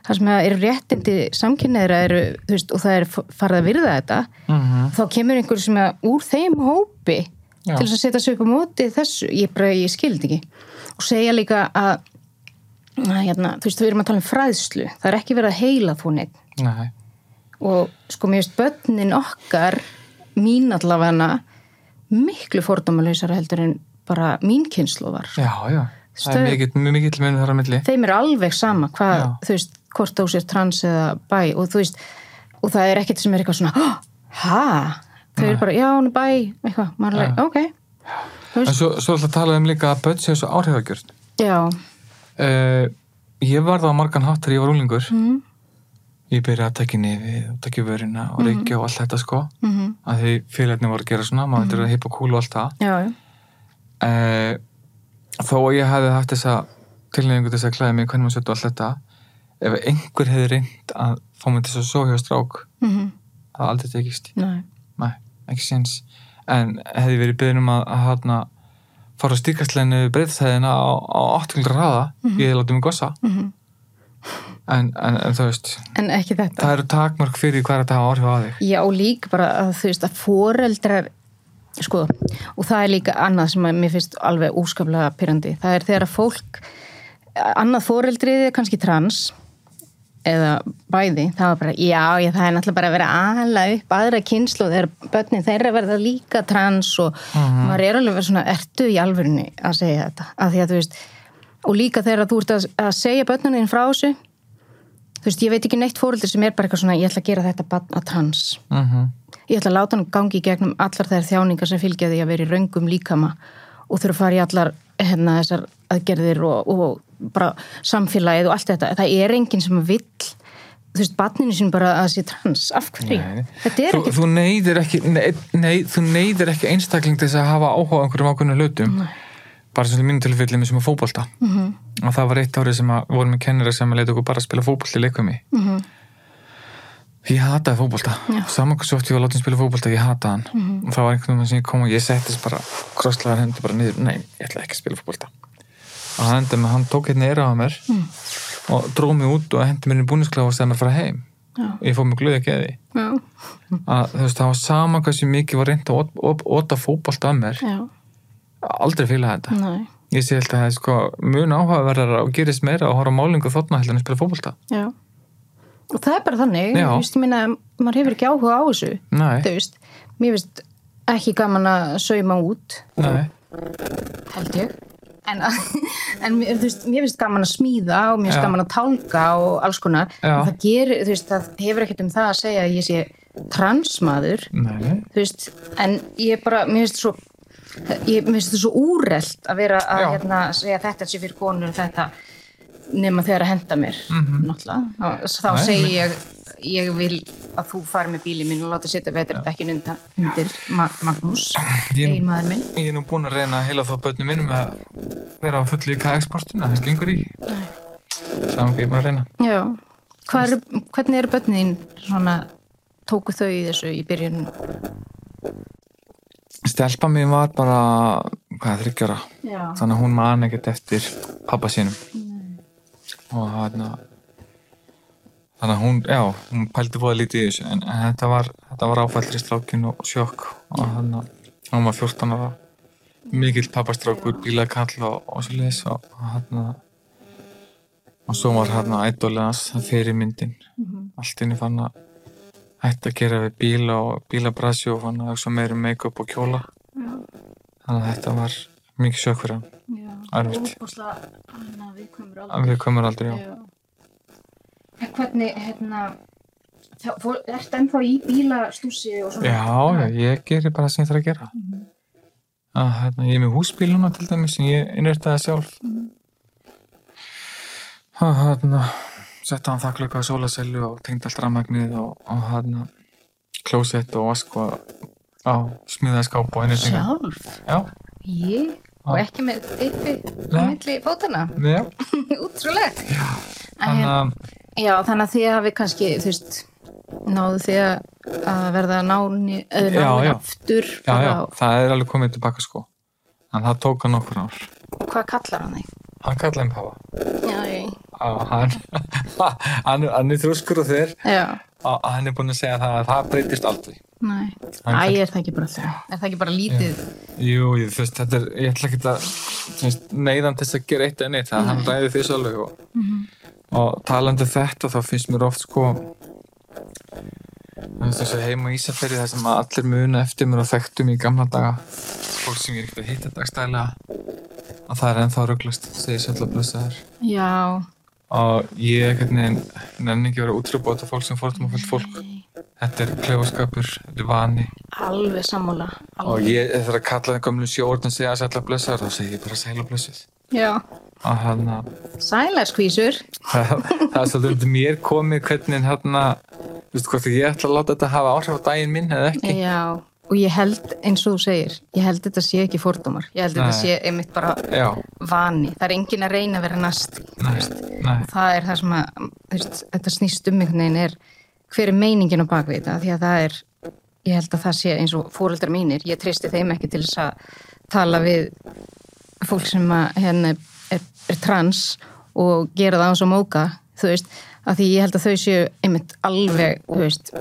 þar sem eru réttindi samkynneira eru, veist, og það er farið að virða þetta, mm þá kemur einhver sem að úr þeim hópi Já. til þess að setja sig upp á móti þessu. Ég bara, ég skildi ekki. Og segja líka að, hérna, þú veist, við erum að tala um fræðslu. Það er ekki verið að heila þú neitt nei, og sko mér veist börnin okkar mín allavega miklu fordómalöysara heldur en bara mín kynslu var já, já. Það Stöð- er mikill, mikill munið þar á milli. þeim er alveg sama hvað Já. þú veist, hvort þú sér trans eða bæ og þú veist, og það er ekkert sem er eitthvað svona, "Hå, ha þau eru bara, já, hún er bæ, eitthvað maður er ok En svo, svo ætla að tala um líka að börn séu svo áhrifagjörn. já Uh, ég var það á margan hátt þegar ég var úlingur. mm, Ég byrjaði að taka nefið og taka vörina og reykja og allt þetta sko. mm að því félagarnir voru að gera svona maður vildur að hipa kúlu og allt það. Eh, þó að ég hefði haft þessa tilnefningu til þess að klæða mig hvernig maður setja allt þetta ef einhver hefði reynd að fá til þess að svo hjá strák mm það aldrei tekist, nei, nei, ekki séns. En hefði verið beðin um að, að hana, fara á stíkastleginu breyðstæðina á, á 8 hraða ég hefði látið mig gossa. Mm en, en, en þú veist, en ekki þetta. það eru takmörk fyrir hvað er þetta hafa áhrif á þig. Já, líka bara að þú veist að foreldrar sko, og það er líka annað sem að mér finnst alveg úskaplega pyrrandi, það er þegar að fólk annað foreldrið er kannski trans eða bæði, það var bara, já, já, það er náttúrulega bara að vera ala upp aðra kynslu og þegar börnin þeirra verða líka trans og maður er alveg verið svona, ertu í alvörunni að segja þetta, af því að þú veist og líka þegar þú ert að, að segja börnunum þín frá þessu þú veist, ég veit ekki neitt fóreldri sem er bara eitthvað svona, ég ætla að gera þetta barn að trans. Mm ég ætla að láta hann gangi í gegnum allar þær þjáningar sem fylgja því að vera í raungum líkama og þurfa að fara í allar hérna, þessar aðgerðir og, og bara samfélagið og allt þetta. Það er enginn sem vill þú veist, barninu sín bara að sé trans. Af hverju? Nei. Þetta er þú, ekki þú neyðir ekki nei, nei, þú neyðir ekki einstakling þess að hafa áhuga á einhverjum ákveðnum hlutum bara sem í mínu tilfelli með sem að fótbolta mm -hmm. og það var eitt árið sem að vorum með kennara sem að leita okkur bara að spila fótbolta í leikumi Mm ég hataði fótbolta Já. saman hvað svo oft ég var látið spila fótbolta ég hataði hann Mhm. og það var einhvern veginn sem ég kom og ég settist bara krosslaðar hendur bara niður nei, ég ætla ekki að spila fótbolta og hann, endaði með, hann tók hérna eira á mér Mm. og dróð mig út og hendi mér inn í búniskláð og segði mér að fara heim Já. og ég fóð mig glöði að geði að þú veist, það var sama hversu mikið var reynd að ota fótbolta að mér Já. Aldrei fíla þetta. Nei. ég sé held að það er sko mun áhugaverðar og gerist meira að horfa málingu þóttna heldur en spila Já. Og það er bara þannig, ég minna, maður hefur ekki áhuga á þessu, veist, mér finnst ekki gaman að sauma út, nei, held ég, en, [LAUGHS] en veist, mér finnst gaman að smíða og mér finnst gaman að tálka og alls konar, það þú veist, það hefur ekkert um það að segja að ég sé transmaður, veist, en ég bara, mér finnst svo, ég, finnst þetta svo úrelt að vera að hérna, segja þetta sé fyrir konur þetta nema þegar að henda mér náttúrulega, þá, þá. Nei, segi men- ég ég vil að þú fari með bílið minn og láta setja vetardekkin undan undir Ma Magnús, Ég- eiginmaður minn. Ég er nú búin að reyna að heila þá börnum minnum að vera á fullu í kæksportinu, það gengur í. Saman ekki, ég að reyna. Já, Hvað er, hvernig eru börnin svona, tóku þau í þessu í byrjun Stelpa mín var bara, hvað, þryggjara. Þannig að hún man ekkert eftir pappa sínum. Og hérna, þannig að hún, já, hún pældi búið lítið í þessu. En, en þetta var, var áfællri strákin og sjokk. Og þannig að hún var 14 ára. Mikill pappastrákur, bílakall og, og svo leis. Og hérna, og svo var hérna ædólið hans, það fyrir myndin. Allt inni fann að hætti að gera við bíla og bílabrasi og fann að meira um make-up og kjóla. Þannig að þetta var mikið já. Óbúslega, hérna, við komum aldrei. Já. En hvernig, hérna, fór, ertu ennþá í bílastúsi og svona? Já, já, ég gerir bara það sem ég þarf að gera. að, hérna, ég er með húsbíl núna til dæmis sem ég innrættaði sjálf. og hérna setta hann þakklöku á sólasellu og tengd allt rafmagnið og, og hérna klósett og vask og á smíðaði skáp og einnig Sjálf? Já, Ég? Og ekki með uppi á milli fótana? [LAUGHS] já, Útrúlegt. þannig að Já, þannig að þið hafi kannski, þú veist, náðu þið að- að verða náni, Já, náni já. aftur. já, já, það er alveg komið tilbaka sko en það tók hann nokkur ár Hvað kallar hann þig? hann kallaði mig Páfa Já, ég. Hann, [LAUGHS] hann, hann er þrúskur og þér og hann er búin að segja það að það breytist aldrei. Æ, kall- er það ekki bara það? Er það ekki bara lítið? Jú, ég, þú veist, þetta er, ég ætla ekki að neyðan til þess að gera eitt en eitt það hann ræði því svolítið og, og talandi um þetta þá finnst mér oft sko heim og Ísaferi það sem að allir muna eftir mér og þekktum í gamla daga. Fólk sem ég er ekkert að hitta dagstælega og það er ennþá rugglast segir svolítið að blösa þær Já, og ég nenni ekki að vera útrúbóta fólk sem fórtum að fólk fólk þetta er klefaskapur, þetta er vani alveg sammála. og ég þarf að kalla það gömlu sjóorn og segja sætla blessaður þá segir ég bara sæla blessuð Já. og hann að Sælarskvísur. [LAUGHS] það, er svolítið mér komið hvernig hann að þú veist hvort ég ætla að láta þetta hafa áhrif á daginn minn eða ekki Já, og ég held, eins og þú segir, ég held þetta sé ekki fordómar. Ég held þetta Nei. sé einmitt bara já, vani. Það er engin að reyna að vera næst. Það er það sem að, veist, þetta snýst um einhvern veginn er hver er meiningin á bakvið þetta, því að það er, ég held að það sé eins og fóreldrar mínir, ég treysti þeim ekki til þess að tala við fólk sem að hérna er, er trans og gera það án svo móka, þú veist, að því ég held að þau séu einmitt alveg, veist,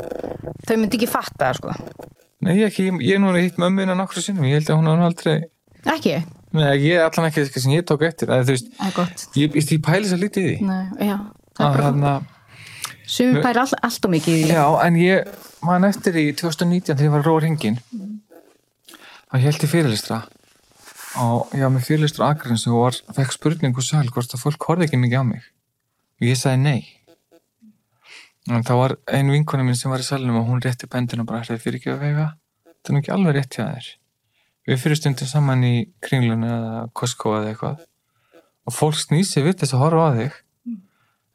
þau myndi ekki fatta sko. Nei, ég, ekki, ég er núna hitt mömmuna nokkru sinnum ég held að hún har aldrei Ekki? nei, ég er allan ekki eitthvað sem ég tók eftir að, þú veist, Það er gott. ég, ég, ég pæli svo lítið í því Nei, já, það er að, bara, hann sumi pæri all, allt og mikið í því. Já, en ég man eftir í 2019 þegar ég var að róa ringin þá held ég fyrirlistra og ég var með fyrirlistra aðgrinn sem var, fekk spurningu sæl hvort að fólk horfði ekki mikið á mig og ég sagði nei en þá var ein vinkona minn sem var í salunum og hún rétti bendinu og bara hræði fyrir ekki að vega það er nú ekki alveg rétt hjá þér. Við fyrir stundum saman í kringlunni eða Costco eða eitthvað. Og fólk snýsi við þess að horfa á þig.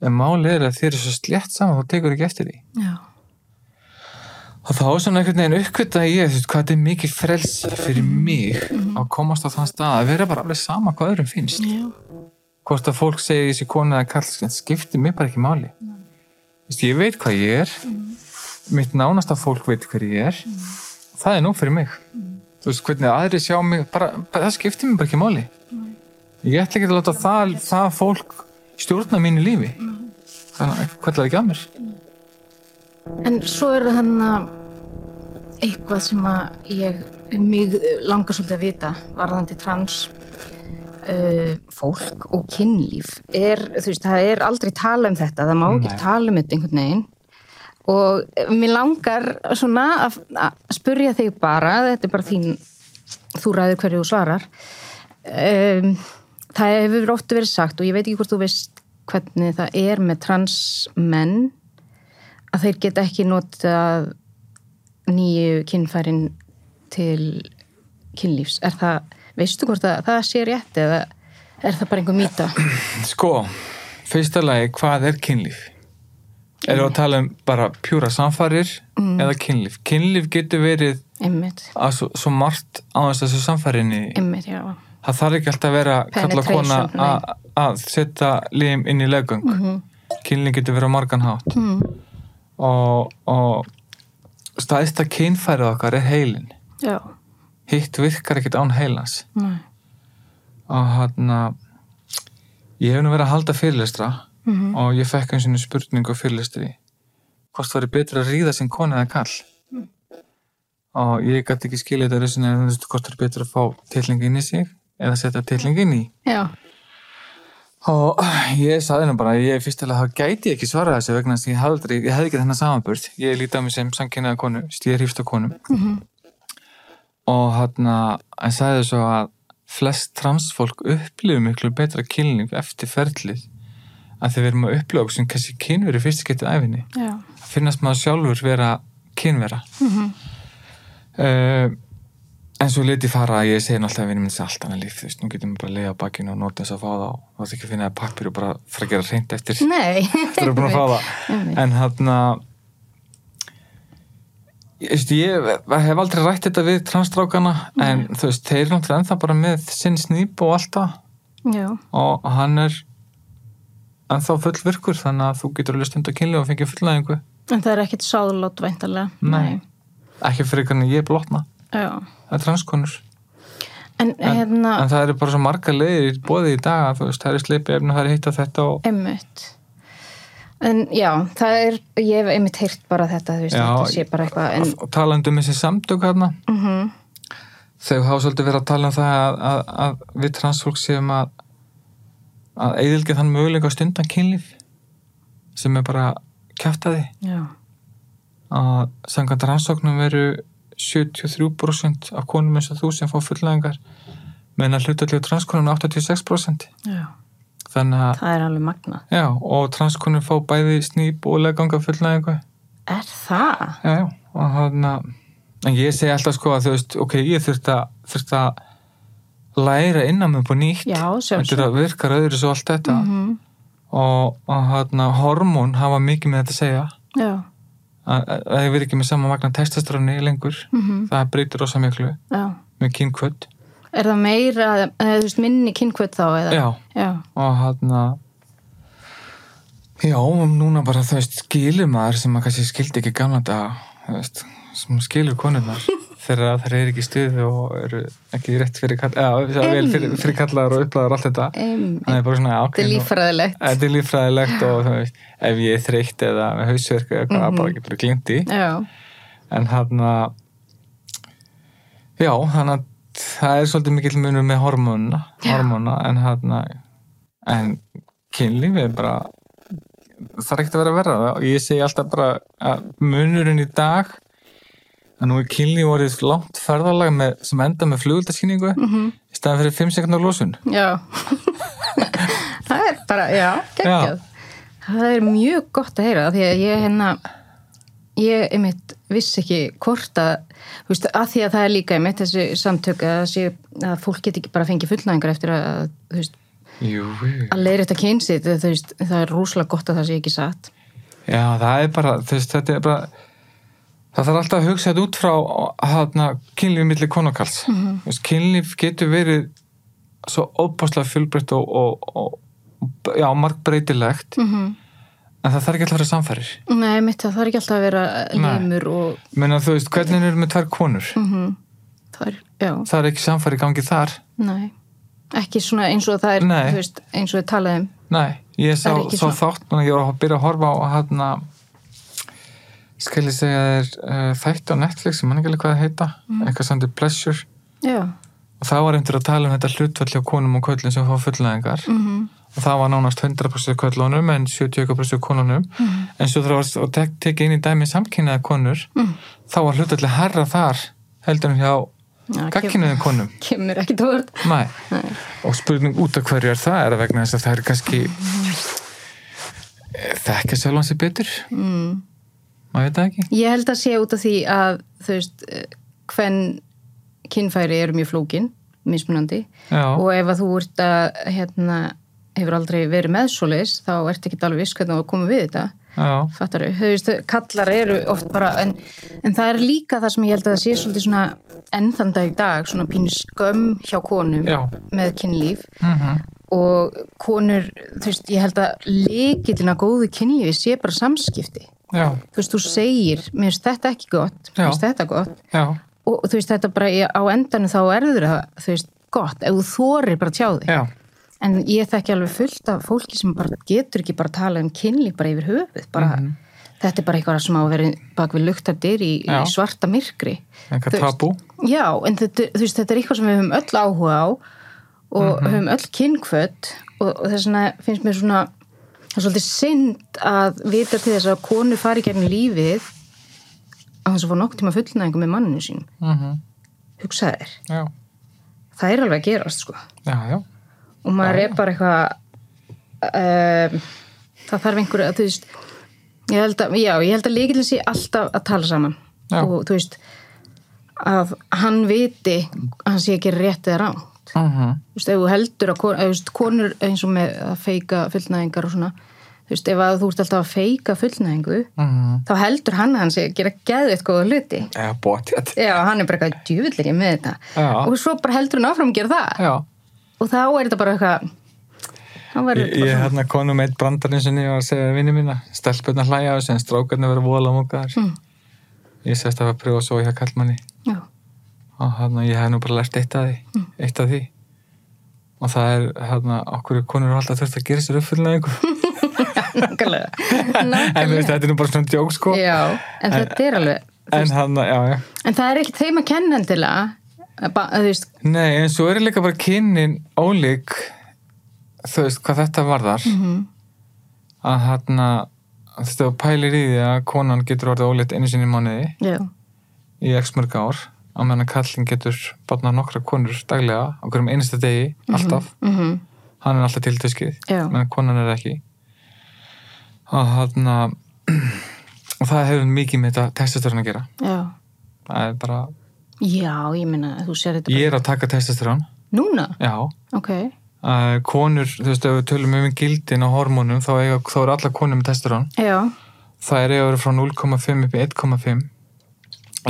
En málið er að þér er svo slétt saman þú tekur ekki eftir því. Já, Og þá svona einhvern veginn uppkvitaði ég þú veist, hvað þetta er mikið frelsi fyrir mig að komast á þann stað að vera bara alveg sama hvað öðrum finnst. já, Hvort að fólk segir þessi konu eða það skiptir mig bara ekki máli. Þú veist, ég veit hvað ég er, mitt nánasta fólk veit hver ég er, það er nóg fyrir mig. Þú veist, hvernig aðri sjá mig, bara, bara, það skiptir mig bara ekki máli. Ég ætla ekki að láta það, það fólk stjórna mínu lífi. Þannig að hvað er ekki að mér? En svo er það hann að eitthvað sem að ég mig langar svolítið að vita varðandi trans uh, fólk og kynlíf er, þú veist, það er aldrei tala um þetta, það má ekki Nei. tala um þetta einhvern veginn. Og mér langar svona að, að spurja þig bara, þetta er bara þín þú ræður hverju þú svarar. Um, það hefur oft verið sagt og ég veit ekki hvort þú veist hvernig það er með transmenn að þeir geta ekki notað nýju kynfærin til kynlífs. Er það, veistu hvort að það sé rétt eða er það bara einhver mýta Sko, fyrsta lagi, hvað er kynlíf? Erum við að tala um bara pjúra samfarir Mm. eða kynlíf? Kynlíf getur verið einmitt, að svo, svo margt á þessu samfarinni einmitt, já það þarf ekki alltaf að vera kalla kona að- setja lim inn í legung mm Mhm. kynlíf getur verið á margan hátt mm. og, og staðista kynfærið okkar er heilin já, hitt virkar ekkert án heilans. Næ og hann að ég hef nú verið að halda fyrirlestra Mhm. og ég fekk eins og spurningu á fyrirlestri. Hvort það er betra að ríða sem kona eða kall Mm. og ég gæti ekki skilja þetta þessin en þú veist hvort það er betra að fá tilling inn í sig eða setja tilling inn í. Já, og ég saði nú bara ég fyrstilega þá gæti ég ekki svara þessu vegna að ég hafði, aldrei, ég hefði ekki þennan samanburð. Ég líti á mig sem samkynnaða konu stíð hrífst á konum. Mhm. Og hann að hann sagði svo að flest transfólk upplifur miklu betra kynning eftir ferlið. Að þeir verum að upplifa sem kannski kynveri fyrst getið æfinni að finnast maður sjálfur vera kynvera. Mhm. uh, en svo liti fara að ég segi náttúrulega að vinni minns allt annað líf þú veist, nú getum við bara að leiða á bakinu og nota þess að fá það og þá er ekki að finna pappir og bara fara að gera reynd eftir. Nei, eftir að búin að fá það. [LAUGHS] En hann að ég, ég hef aldrei rætt þetta við transstrákana en þú veist, þeir eru náttúrulega ennþá bara með sinn snýp og allt það. Já, og hann er ennþá fullvirkur þannig að þú getur alveg stund að kynlega og fengið fullnæðingu. En það er ekkit sáðlót væntalega Nei. ekki fyrir hvernig ég er blotna. Já, það er transkonur. En, En- hérna en það eru bara svo marga leiðir bóði í dag að þú veist, það er sleipi efni, það er hitt og þetta og Einmitt. En já, það er, ég hef einmitt heyrt bara þetta, þú veist, Já, þetta sé bara eitthvað, en, og talandi um þessi samtök hérna mm þau hafa svolítið verið að tala um það að, að, að við transfólk séum að að eðilgið þann möguleika stundan kynlíf sem er bara kjaftaði já, að samkvæmt rannsóknum veru 73% af konum eins og þú sem fá fullnæðingar meðan að hlutalegu transkonum er 86% já, það er alveg magnað. já, og transkonum fá bæði snýp og legganga fullnæðingu Er það? já, já, og þannig að en ég segi alltaf sko að þú veist ok, ég þurft að, þurft að læra innan mig upp á nýtt. Já, þetta sjálfsög. virkar öðru svo allt þetta. Mm og, og hérna hormón hafa mikið með þetta að segja. Já, að að það verið ekki með sama magna testastráni lengur, mm það breytir rosa miklu. Já. með kynkvöld Er það meira, eða þú veist, minni kynkvöld þá, eða? já, Já, og hérna já, núna bara þú veist skilur maður sem maður kannski skildi ekki gamla veist sem skilur konurnar. Þegar það er ekki í stuðu og eru ekki rétt fyrir kall, eða fyrir, fyrir kallar og upplæðar og allt þetta. Það er bara svona, ok, Þetta er líffræðilegt. Þetta er líffræðilegt og veist, ef ég er þreytt eða með hausverk eða eitthvað, Mhm. bara getur glindi Já, en hann að já, hann að það er svolítið mikill munur með hormónuna, Já. hormóna en hann að en kynlíf er bara það er ekkert að vera að vera og ég segi alltaf bara að munurinn í dag að nú er kynlíf orðið langt ferðalag með, sem enda með fluguldaskynningu mm í staðan fyrir 5 sekundar losun já. [LAUGHS] það er bara, já, geggjað. Það er mjög gott að heyra, því að ég hérna, ég einmitt vissi ekki hvort að, veist, að því að það er líka einmitt þessi samtök að, sé, að fólk get ekki bara fengið fullnæðingar eftir að, veist, Jú, að leiðri þetta veist, það er rúslega gott að það sé ekki satt. Já, það er bara, veist, þetta er bara það þarf alltaf að hugsa þetta út frá hana, kynlíf milli konakalls mm. -hmm. kynlíf getur verið svo óbáslega fjölbreytt og, og, og já, margbreytilegt Mm -hmm. En það þarf ekki alltaf að vera samfærir Nei, mitt það þarf ekki alltaf að vera limur og, menna þú veist, hvernig er með tvær konur? Mm það er, já, það er ekki samfæri gangi þar. Nei, ekki svona eins og það er, Nei. þú veist, eins og við talaðum. nei, ég sá, er sá þátt og ég var að byrja að horfa á hana skal ég segja þér uh, þætti á Netflix, ég man ekki alveg hvað það heita Mm. eitthvað samt Pleasure. Já, og það var einhver að tala um þetta hlutfall hjá konum og köllum sem fá fullnæðingar Mhm. og það var nánast 100% köllunum en 70% konunum Mhm. en svo það var að tek, tekið inn í dæmi samkynnaða konur Mhm. þá var hlutfalli herra þar heldur en hjá Já, gagkinuðum konum [LAUGHS] kemur ekki Nei. og spurning út af hverju er það er að vegna þess að það er kannski þekka sjálfan sér betur mm. maður veit það ekki Ég held að sé út af því að þú veist, hvern kynfæri eru mjög flókin, mismunandi Já. og ef að þú ert að hérna, hefur aldrei verið með svoleiðis þá ert ekki alveg viss hvernig þú komið við þetta. Fattar veist, kallar eru oft bara, en, en það er líka það sem ég held að það sé svolítið svona ennþann dag í dag, svona pínu skömm hjá konum Já. með kynlíf. Mm og konur, þú veist, ég held að líkillin að góðu kynlífi sé bara samskipti. Já. þú veist, þú segir, mér finnst þetta ekki gott mér finnst þetta gott. Já. og þú veist, þetta bara á endanum þá erður það, þú veist, gott ef þú þorir bara tjá þig. En ég þekki alveg fullt af fólki sem bara getur ekki bara að tala um kynlíf bara yfir höfuð bara, Mhm. þetta er bara eitthvað sem á að vera bak við luktardyr í, í svarta myrkri Eitthvað tabú. já, en þetta, veist, þetta er eitthvað sem við höfum öll áhuga á og Mhm. höfum öll kynkvöld og, og þess vegna finnst mér svona það er svolítið synd að vita til þess að konu fari gegnum lífið að þess að fá nokk tíma fullnæðingu með manninu sín Mm hugsaði þér, Já. það er alveg að gerast sko Já, já. Og maður er bara eitthvað um, það þarf einhverju að þú veist ég held að, já, ég held að líkilin sé alltaf að tala saman Já. og þú veist að hann viti að hann sé ekki rétt eða ránt Mm þú veist, ef þú heldur að kon, þú veist, konur eins og með að feika fullnæðingar og svona þú veist, ef að þú ert alltaf að feika fullnæðingu -hmm. þá heldur hann að hann sé að gera geðveitt góða hluti Já, bótið. já, hann er bara eitthvað djúvillir ég með þetta Já. og svo bara heldur hann áfram að gera það Já. Og þá er þetta bara eitthvað Ég, ég hérna konum eitt brandarinn sem ég var að segja við vinni mína, stelpurna hlæja þessu en strákarnir verður vola múkaðar. Mm. Ég sést að pröfa svo hjá kallmanni já, og hérna ég hef nú bara lært eitt af því, Mm. eitt af því. Og það er hérna, okkur konur eru alltaf þurft að gera sér uppfyllna [LAUGHS] nákvæmlega [LAUGHS] en þú veist, þetta er nú bara svona djók sko. já, en þetta er alveg En hérna, já, já. en það er ekki þeim að kenna endilega ba- að þú veist, Nei, en svo er líka bara kynnin ólík, þú veist, hvað þetta varðar. mhm, Að hérna, þú veist, þú pælir í því að konan getur orðið ólíkt einu sinni mánuði já, í x mörg ár, á meðan að kallin getur barnað nokkra konur daglega á hverjum einasta degi, alltaf. mhm, Hann er alltaf tiltöskið, Já. meðan konan er ekki. Og hérna, [CLEARS THROAT] og það hefur mikið með þetta testosterón að gera. já Það er bara, já, ég meina, þú sér þetta ég er að taka testosterón, bara núna, já. ok. Uh, konur, þú veist, ef við tölum um gildin á hormónum, þá, eiga, þá eru alla konur með testosterón. já, Það er eiga að vera frá 0,5 upp í 1,5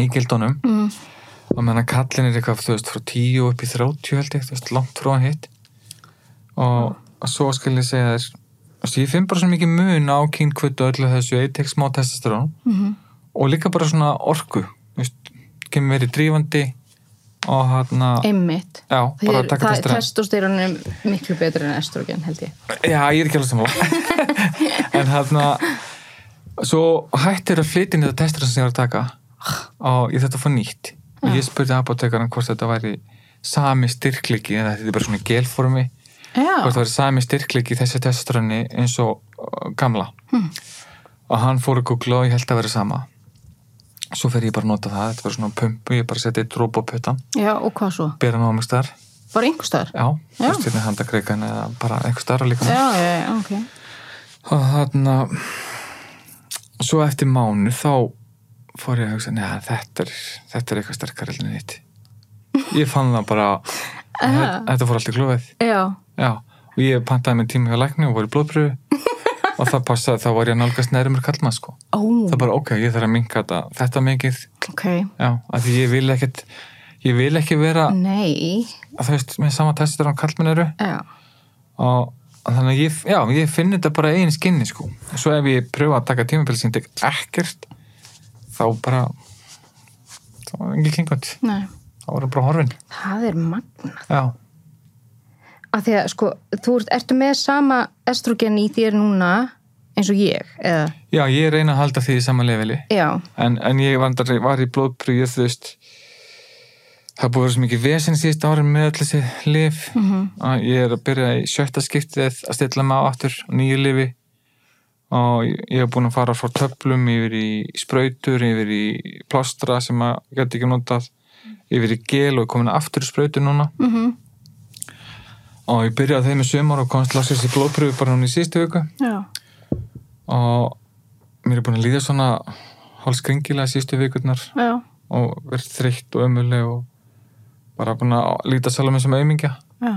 í gildunum. mm, og meðan að kallin er eitthvað, þú veist, frá 10 upp í 30 held ég, þú veist, langt frá hann hitt. Og, og svo skal ég segja þér þú veist, ég finn bara svo mikið mun á kynkvötu öllu þessu, ég tek smá testosterón. Mhm, og líka bara svona orku þú veist, kemur verið drífandi og hann að einmitt. Já, bara að taka það, testosterón testosterón er miklu betur en estrogen held ég. Já, ég er ekki alveg sammála. [LAUGHS] En hann að svo hættir að flytja þetta testosterón sem ég var að taka. Og ég þetta fór nýtt. Og ég spurði apotekarinn hvort þetta væri sami styrkliki, en þetta er bara svona gelformi hvort það væri sami styrkliki í þessi testosteroni eins og uh, gamla. Hmm. og hann fór að googla og ég held að vera sama svo fer ég bara að nota það, þetta var svona pumpu ég bara setja eitt dróp á puttan já, og hvað svo? bera hann á mig starf, bara einhver staðar? já, þú veist hérna handakreikan eða bara einhver starf líka já, já, já, ok. Og þarna svo eftir mánu þá fór ég að hugsa, neða þetta er þetta er eitthvað sterkar en þitt ég fann það bara að þetta, fór allt í klófið. Já, já, og ég pantaði með tíma hjá lækni og voru blóðpröfu og það passaði, þá var ég að nálgast nærmur kallmað sko. Ó, það bara, ok, ég þarf að minka þetta þetta mikið, ok. Já, af því ég vil ekkit ég vil ekki vera, nei, að þú veist, með sama testur á kallmenn eru. Já, og þannig ég, já, ég finn þetta bara einn skinni sko, svo ef ég pröfa að taka tek ekkert þá bara þá er engin kengund, nei. Þá er það bara horfin. Það er magna já, að því að sko, þú ert, ertu með sama estrogen í þér núna eins og ég, eða, já, ég reyna að halda því í sama leveli. En, en ég var, var í blóðpröfu þú veist. Það búið að vera svo mikið vesen síðust árin með öll þessi lif mm að ég er að byrja í sjötta skiptið að stilla mig á aftur á nýju lifi og ég hef búin að fara frá töflum yfir í sprautur, yfir í plástra sem að ég geti ekki notað yfir í gel og komin aftur í sprautur núna. Mhm. Og ég byrjaði þeim í sumar og komst lassist í blóðpröfu bara núna í síðustu viku Já. og mér er búin að líða svona hálskringilega síðustu vikurnar Já. og verið þreytt og ömuleg og bara búin að líta sjálf með sem aumingja Já.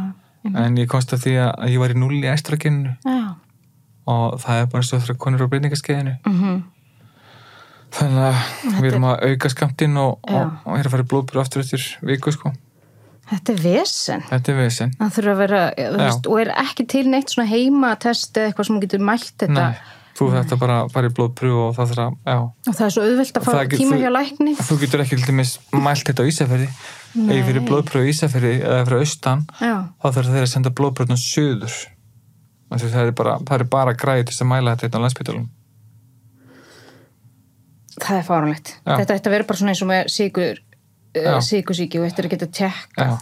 en ég komst að því að ég var í null í estrageninu Já. og það er bara eins og þegar konur á breytingaskeiðinu Mhm. þannig að við erum að auka skamtinn og, og, og er að fara í blóðbúr aftur eftir viku sko, Þetta er vesen. þetta er vesen Það þurfa að vera, veist, og er ekki til neitt svona heimatest eða eitthvað sem getur mælt þetta. Nei, þú þetta bara að fara í blóðbrú og það þarf að, já Og það er svo auðvelt að get- tíma hjá lækni. þú getur ekki til dæmis mælt þetta á Ísafjörði ég fyrir blóðbrú á Ísafjörði eða fyrir austan Já. þá þarf þeir að senda blóðbrúðna söður það er bara, er bara græði til að mæla þetta hérna á landsbytalum Það er fáránlegt. Þetta ætti að vera bara svona eins og með sigur, Já. uh, sigursíki og er að geta tekka Já,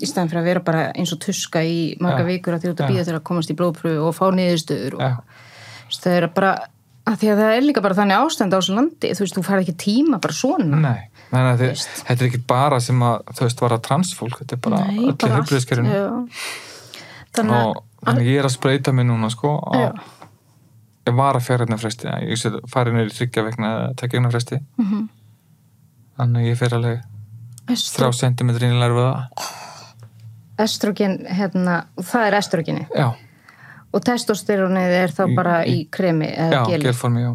í staðan fyrir að vera bara eins og tuska í marga Já. vikur að því út að býða til að komast í blóðpröfu og fá niðurstöður og það er bara að því að það er líka bara þannig ástand á þessu landi. Þú veist, þú færð ekki tíma bara svona. Nei. Þannig að þið, þetta er ekki bara sem að þú veist vara transfólk, þetta er bara Nei, öllu já. þannig að þannig að ég er að spreita mig núna sko ég var að fjara hérna fresti ég set farið neyri þryggja vegna að tekja hérna fresti. Mhm. þannig að ég fer alveg þrjá sentimetri inn í lærfiða estrogen hérna, það er estrogeni já, og testosteronið er þá bara í, í- kremi já, eða geli. gelformi já.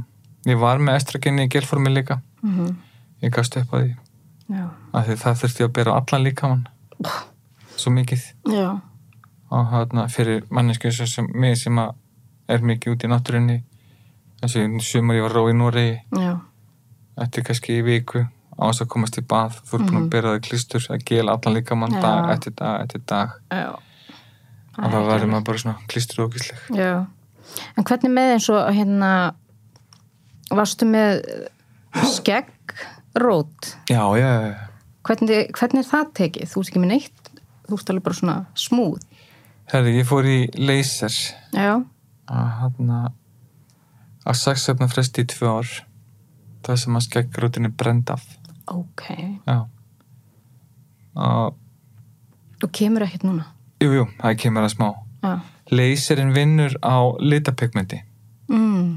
ég var með estrogenni í gelformi líka. Mhm. ég gafst upp að því. Já, að því það þurfti að bera á allan líkamann. Svo mikið. Já, og hérna fyrir mannesku sem, mig sem að er mikið út í náttúrunni. Þessi sumar ég var rói í Noregi. Já, eftir kannski í viku á þess að komast í bað. Þú ert búin að bera það klistur að gela allan líkamann Mhm. Já. dag eftir dag eftir dag. Já. Og það verður maður bara svona klistur og ógísleg já. En hvernig með eins og hérna varstu með skeggrót? Já, já, já, já. hvernig, hvernig er það tekið? Þú ert ekki með neitt þú ert alveg bara svona smúð herri, ég fór í laser. Já, að hérna að sex efna fresti í tvö ár. Það sem að skeggrótin er brend af ok. Já. Og og kemur ekkert núna? Jú, jú, það kemur að smá. Já, laserinn vinnur á litapigmenti. Mm.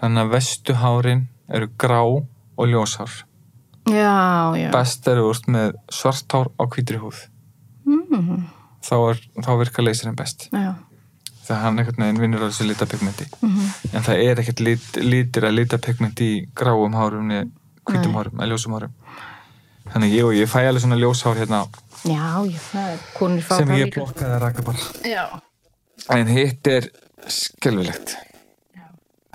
þannig að vestu hárin eru grá og ljóshár. Já, já. best eru úr með svart hár á hvítri húð. Mm. þá, er, þá virkar laserinn best. Já. þegar hann einhvern veginn vinnur á þessu litapigmenti. Mm en það er ekkert lit, litir að litapigmenti í gráum hárum Nei. hárum, eða ljósum hárum þannig ég og ég fæ alveg svona ljóshár hérna já, það er fá sem það ég blokkaði að raka bara. Já, en hitt er skelvilegt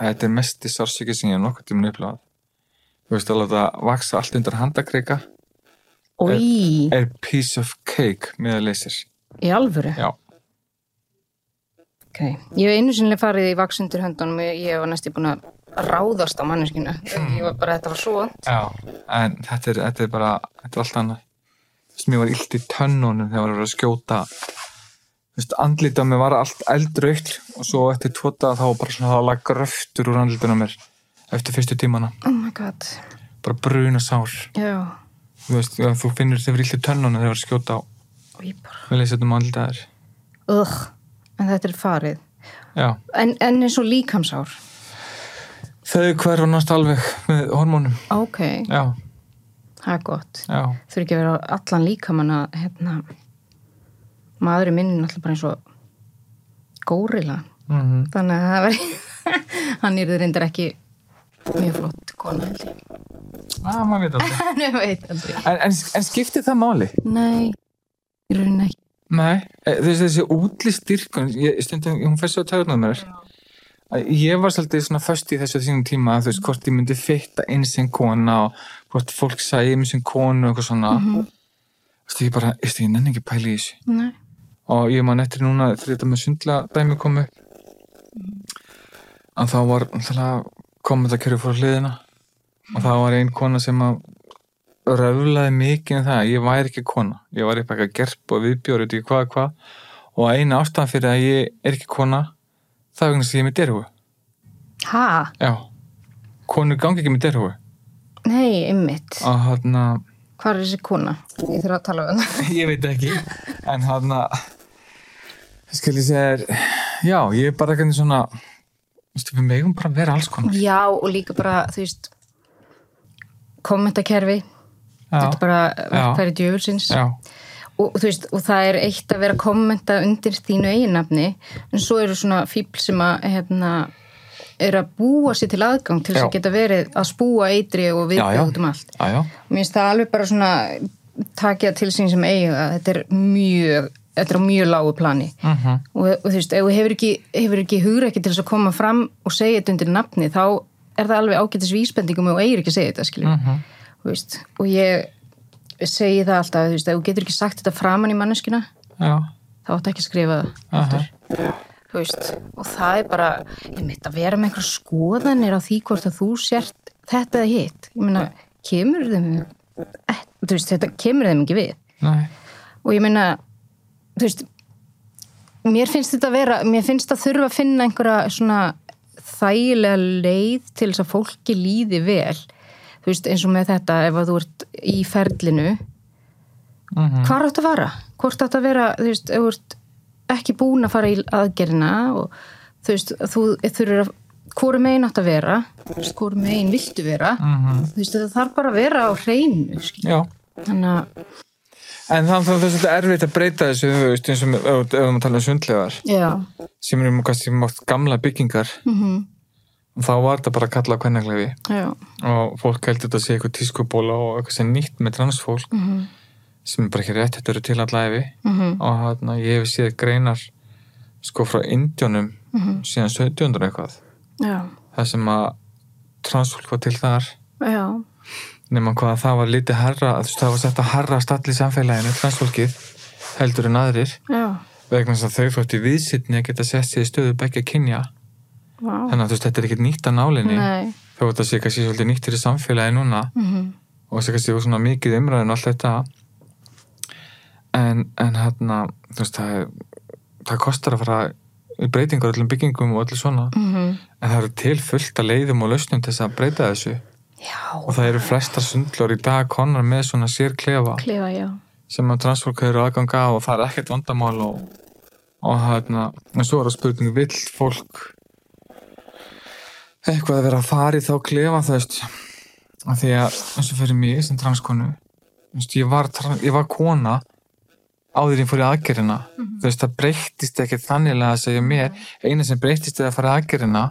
þetta er mest í sársöki sem ég hef nokkuð tíma upplifað. Þú veist alveg að vaksa allt undir handakreika Í, er piece of cake með að leysir. Í alvöru? já, Ok, ég hef einu sinni farið í vaksundur höndunum og ég var næstu búin að ráðast á manneskinu. Ég var bara, þetta var svo. já, en þetta er, þetta er bara þetta er allt annað ég var illt í tönnunum þegar var að skjóta andlita mér var allt eldraukt og svo eftir tóta þá var bara svona það lag gröftur úr andlitunum mér eftir fyrstu tímana, Oh my god. bara bruna sár þú veist, já, þú finnur þegar illt í tönnunum þegar var að skjóta á ég við leysatum andlitaðir ugh, en þetta er farið. En, en eins og líkamsár. Þau hverfa nátt alveg með hormónum Ok, já, það er gott. já, Þurfi ekki að vera allan líkamann að, hérna, maðurinn minn er náttúrulega bara eins og górila. mhm Þannig að það veri, [LAUGHS] hann er reyndar ekki mjög flott kona held ég. ah, maður veit aldrei [LAUGHS] er veit aldrei. en, en, en skiptir það máli? Nei, í rauninni ekki. Nei, e, þessi, þessi útlist styrkun ég, stundum, hún fæst svo að töðna mér að ég var svolítið svona föst í þessu þínum tíma að þú veist hvort ég myndi fitta inn sem kona og hvort fólk sæði mig sem konu og eitthvað svona mm Mhm. -hmm. ég bara, ég, nenni ekki að pæla í þessu Nei. og ég man eftir núna þegar þetta með sundla dæmi komu að þá var komið þetta kerfi fór hliðina og það var ein kona sem að röflaði mikið um það að ég væri ekki kona ég var eitthvað að gerp og viðbjóri ekki hvað hvað og eina ástæðan fyrir að ég er ekki kona það er vegna sem ég er með derhúi Ha? já, konur gangi ekki með derhúi Nei, og hann Hvað er þessi kona? Ég þurfa að tala um það. [LAUGHS] ég veit ekki. En hann skal ég segja já, ég er bara eitthvað svona við megum bara vera alls konar. Já, og líka bara, þú veist, kommentakerfi, þetta er bara verkfæri djöfulsins. já, Og, veist, og það er eitt að vera kommenta undir þínu eiginnafni, en svo eru svona fíbl sem að, hérna, er að búa sér til aðgang til þess að geta verið að spúa eitri og viðbjóð út um allt. já, já, Mér finnst það alveg bara svona takja til sín sem eiga, þetta er mjög, þetta er á mjög lágu plani. mhm og, og þú veist, ef þú hefur ekki, hefur ekki hugur ekki til þess að koma fram og segja þetta undir nafni, þá er það alveg ágætis vísbendingum og eigir ekki að segja þetta, Mhm. þú veist, og ég segi það alltaf, þú veist, ef þú getur ekki sagt þetta framan í manneskina, já, þá áttu ekki að skrifa það þú veist og það er bara, ég mitt að vera með einhver skoðanir á því hvort að þú sért þetta eða hitt, ég meina kemur þeim eh, þú veist, þetta kemur þeim ekki við. Nei. Og ég meina þú veist mér finnst þetta að vera, mér finnst að þurfa að finna einhverja svona þægilega leið til þess að fólki líði vel þú veist eins og með þetta ef að þú ert í ferlinu mhm. hvað átt að fara? hvort átt að vera, þú veist, ef þú ert ekki búin að fara í aðgerina og þú veist, þú þurfur að hvori megin átt að vera hvori megin viltu vera mhm. þú veist, það þarf bara að vera á hreinu þannig að, En þannig að það er erfitt að breyta þessu, þú veist, eins og ef við erum að tala um sundlegar, já. Sem eru mátt gamla byggingar, mm og þá var þetta bara að kalla kvennaglefi og fólk heldur þetta að sé eitthvað tískubóla og eitthvað sem nýtt með transfólk mhm. sem er bara ekki rétt, þetta eru til allæfi mhm. Og hérna, ég hef séð greinar sko frá Indjónum Mhm. síðan 1700 eitthvað. Já, það sem að transfólk var til þar. Já, nema hvað það var lítið herra þú veist, það var sett að herra stall í samfélaginu transfólkið heldur en aðrir. Já, vegna þess að þau þótti viðsittni að geta sett sér í stöðu begge kynja vá. þannig að þú veist, þetta er ekkert nýtt að nálinni. Nei, þó þetta sé kannski svolítið nýttir í samfélagi núna. Mhm, og þessi kannski svona mikið umræðin og allt þetta. En, en hérna þú veist, það, er, það kostar að fara í breytingar öllum byggingum og öllu svona. Mhm, en það eru til fullt að leiðum og lausnum til þess að breyta þessu. Já, og það eru flestar sundlur í dag konar með svona sér klefa klefa, sem að transfólk hefur aðganga og það er ekkert vandamál og, og hérna, en svo er það spurning vill fólk eitthvað að vera að fara í þá klefa þú veist. Af því að eins og fyrir mig sem transkonu veist, ég var, ég var kona áður ég fór í aðgerina þú veist, það breyttist ekki þannig að segja mér, eina sem breyttist eða að fara í aðgerina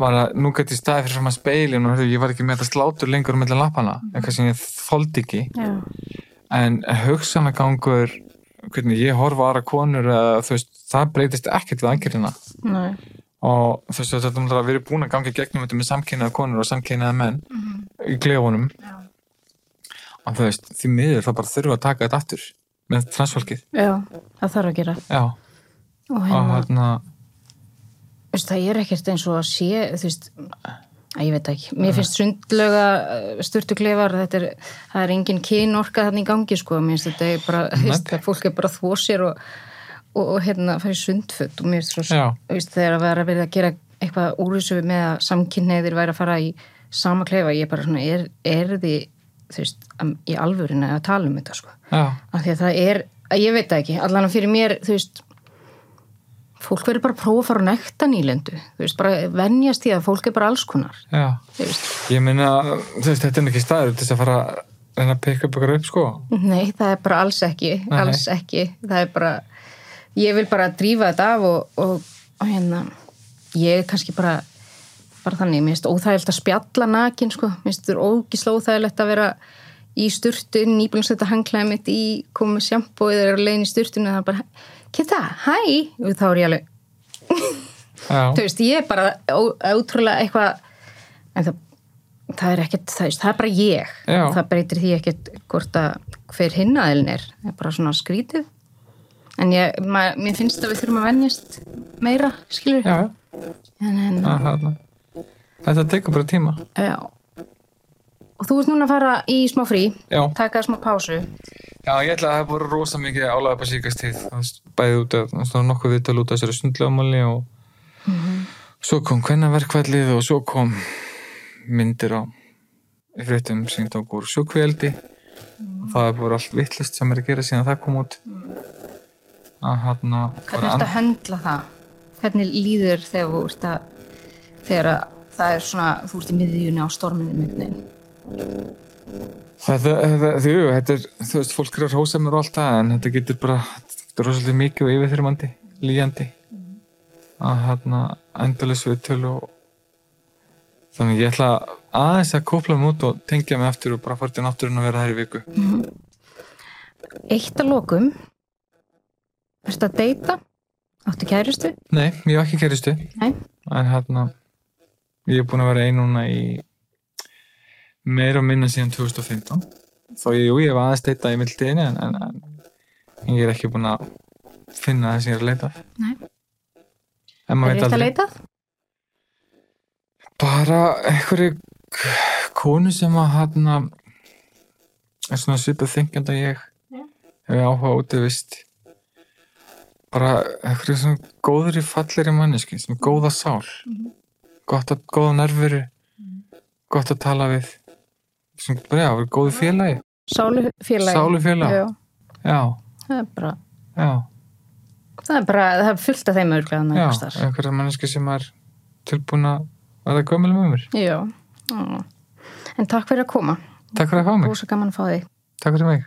var að nú gæti ég staði fyrir fram að speilin og ég var ekki með þetta slátur lengur um milli lappana, eitthvað sem ég þoldi ekki. Já, en hugsanagangur hvernig ég horfa á aðra konur þú veist, það breytist ekkert við aðgerina nei, og þú veist, þetta er að við erum búin að ganga í gegnum þetta með samkynnaða konur og samkynnaða menn í klefunum Já. og þú veist, því miður þá bara þurfa að taka þetta aftur með transfólkið. Já, það þarf að gera. já, Og hérna, hérna þú veist, það er ekkert eins og að sé, þú veist, að ég veit ekki, mér finnst sundlöga sturtu klefar, þetta er, það er engin kynorka þannig í gangi, sko, mér finnst þetta er bara, þú veist, að fólk er bara þvó sér og, og, og hérna, færi sundföt og mér finnst svo, Já. þú veist, þegar að vera verið að gera eitthvað úr þessu með að samkynneðir væri að fara í sama klefa, ég er bara svona, er, er því, þú veist, í alvörinu að tala um þetta, sko? Já, af því að það er, að ég veit ekki allan að fyrir mér, þú veist fólk verður bara að prófa að fara á nekta nýlendu þú veist, bara venjast því að fólk er bara alls konar já. þú veist, ég meina, þú veist, þetta er ekki staður til þess að fara að reyna að pikka upp ykkur upp sko. Nei, það er bara alls ekki alls ekki, það er bara ég vil bara drífa þetta af og, og, og hérna ég er kannski bara, bara þannig. Mér finnst óþægilegt að spjalla nakin sko. Mér finnst þetta ógislega óþægilegt að vera í sturtun, nýbúin að setja hangklæði mitt í komið sjampo eða er að leiðin í sturtun og það bara, geta, hæ? Og þá er ég alveg, [LAUGHS] þú veist, ég er bara ótrúlega eitthvað en það, það er ekkert, það, það er bara ég. Já. það breytir því ekkert hvort að hver hinnaðilin er. Það er bara svona skrítið en ég, ma, mér finnst að við þurfum að venjast meira, skilur já, en, en, hérna. þetta tekur bara tíma. Já, Og þú ert núna að fara í smá frí, Já, taka smá pásu. já, ég ætla að það hefur voru rosa mikið álæða bara síkast tíð, bæði út var nokkuð viðtal út af þessari sundlögamáli og svo kom kvennaverkvallið og svo kom myndir á fréttum sem tók úr sjúkveldi og það er bara allt vittlist sem er að gera síðan það kom út að hann Hvernig ertu að höndla það? Hvernig líður þegar þú ert að, þegar að það er svona, þú ert í miðjunni á storminni myndin? Það, það, því, þetta er, þú veist, fólk er að rósa mér og allt það, en þetta getur bara, þetta er rosalega mikið og yfirþyrmandi, líjandi, að hérna, endalins við töl og þannig ég ætla aðeins að kópla mig út og tengja mig aftur og bara fara til náttúrun að vera þær í viku. Eitt að lokum, ertu að deyta? Áttu kærustu? Nei, ég hef ekki kæristu, Nei. en hérna, ég er búin að vera ein núna í meira og minna síðan 2015, þó jú, ég hef aðeins deyta í mildtíðinni, en, en, en ég er ekki búin að finna það sem ég er að leita. Nei. En Er maður veit eitt að aldrei. leitað? Bara einhverju konu sem að hérna er svona svipað þengjand að ég hefur áhuga út í vist bara einhverju svona góður í fallir í manneski sem er góða sál. Mhm. gott að, góða nervuru gott að tala við sem bara, já, verið góðu félagi. Sálufélagi? Sálufélag. Já, já, það er bara, já, það er bara, það er fullt af þeim örglega já einhverja manneski sem er tilbúin að verða gömul með mér Já. En takk fyrir að koma. Takk fyrir að fá mig, takk fyrir mig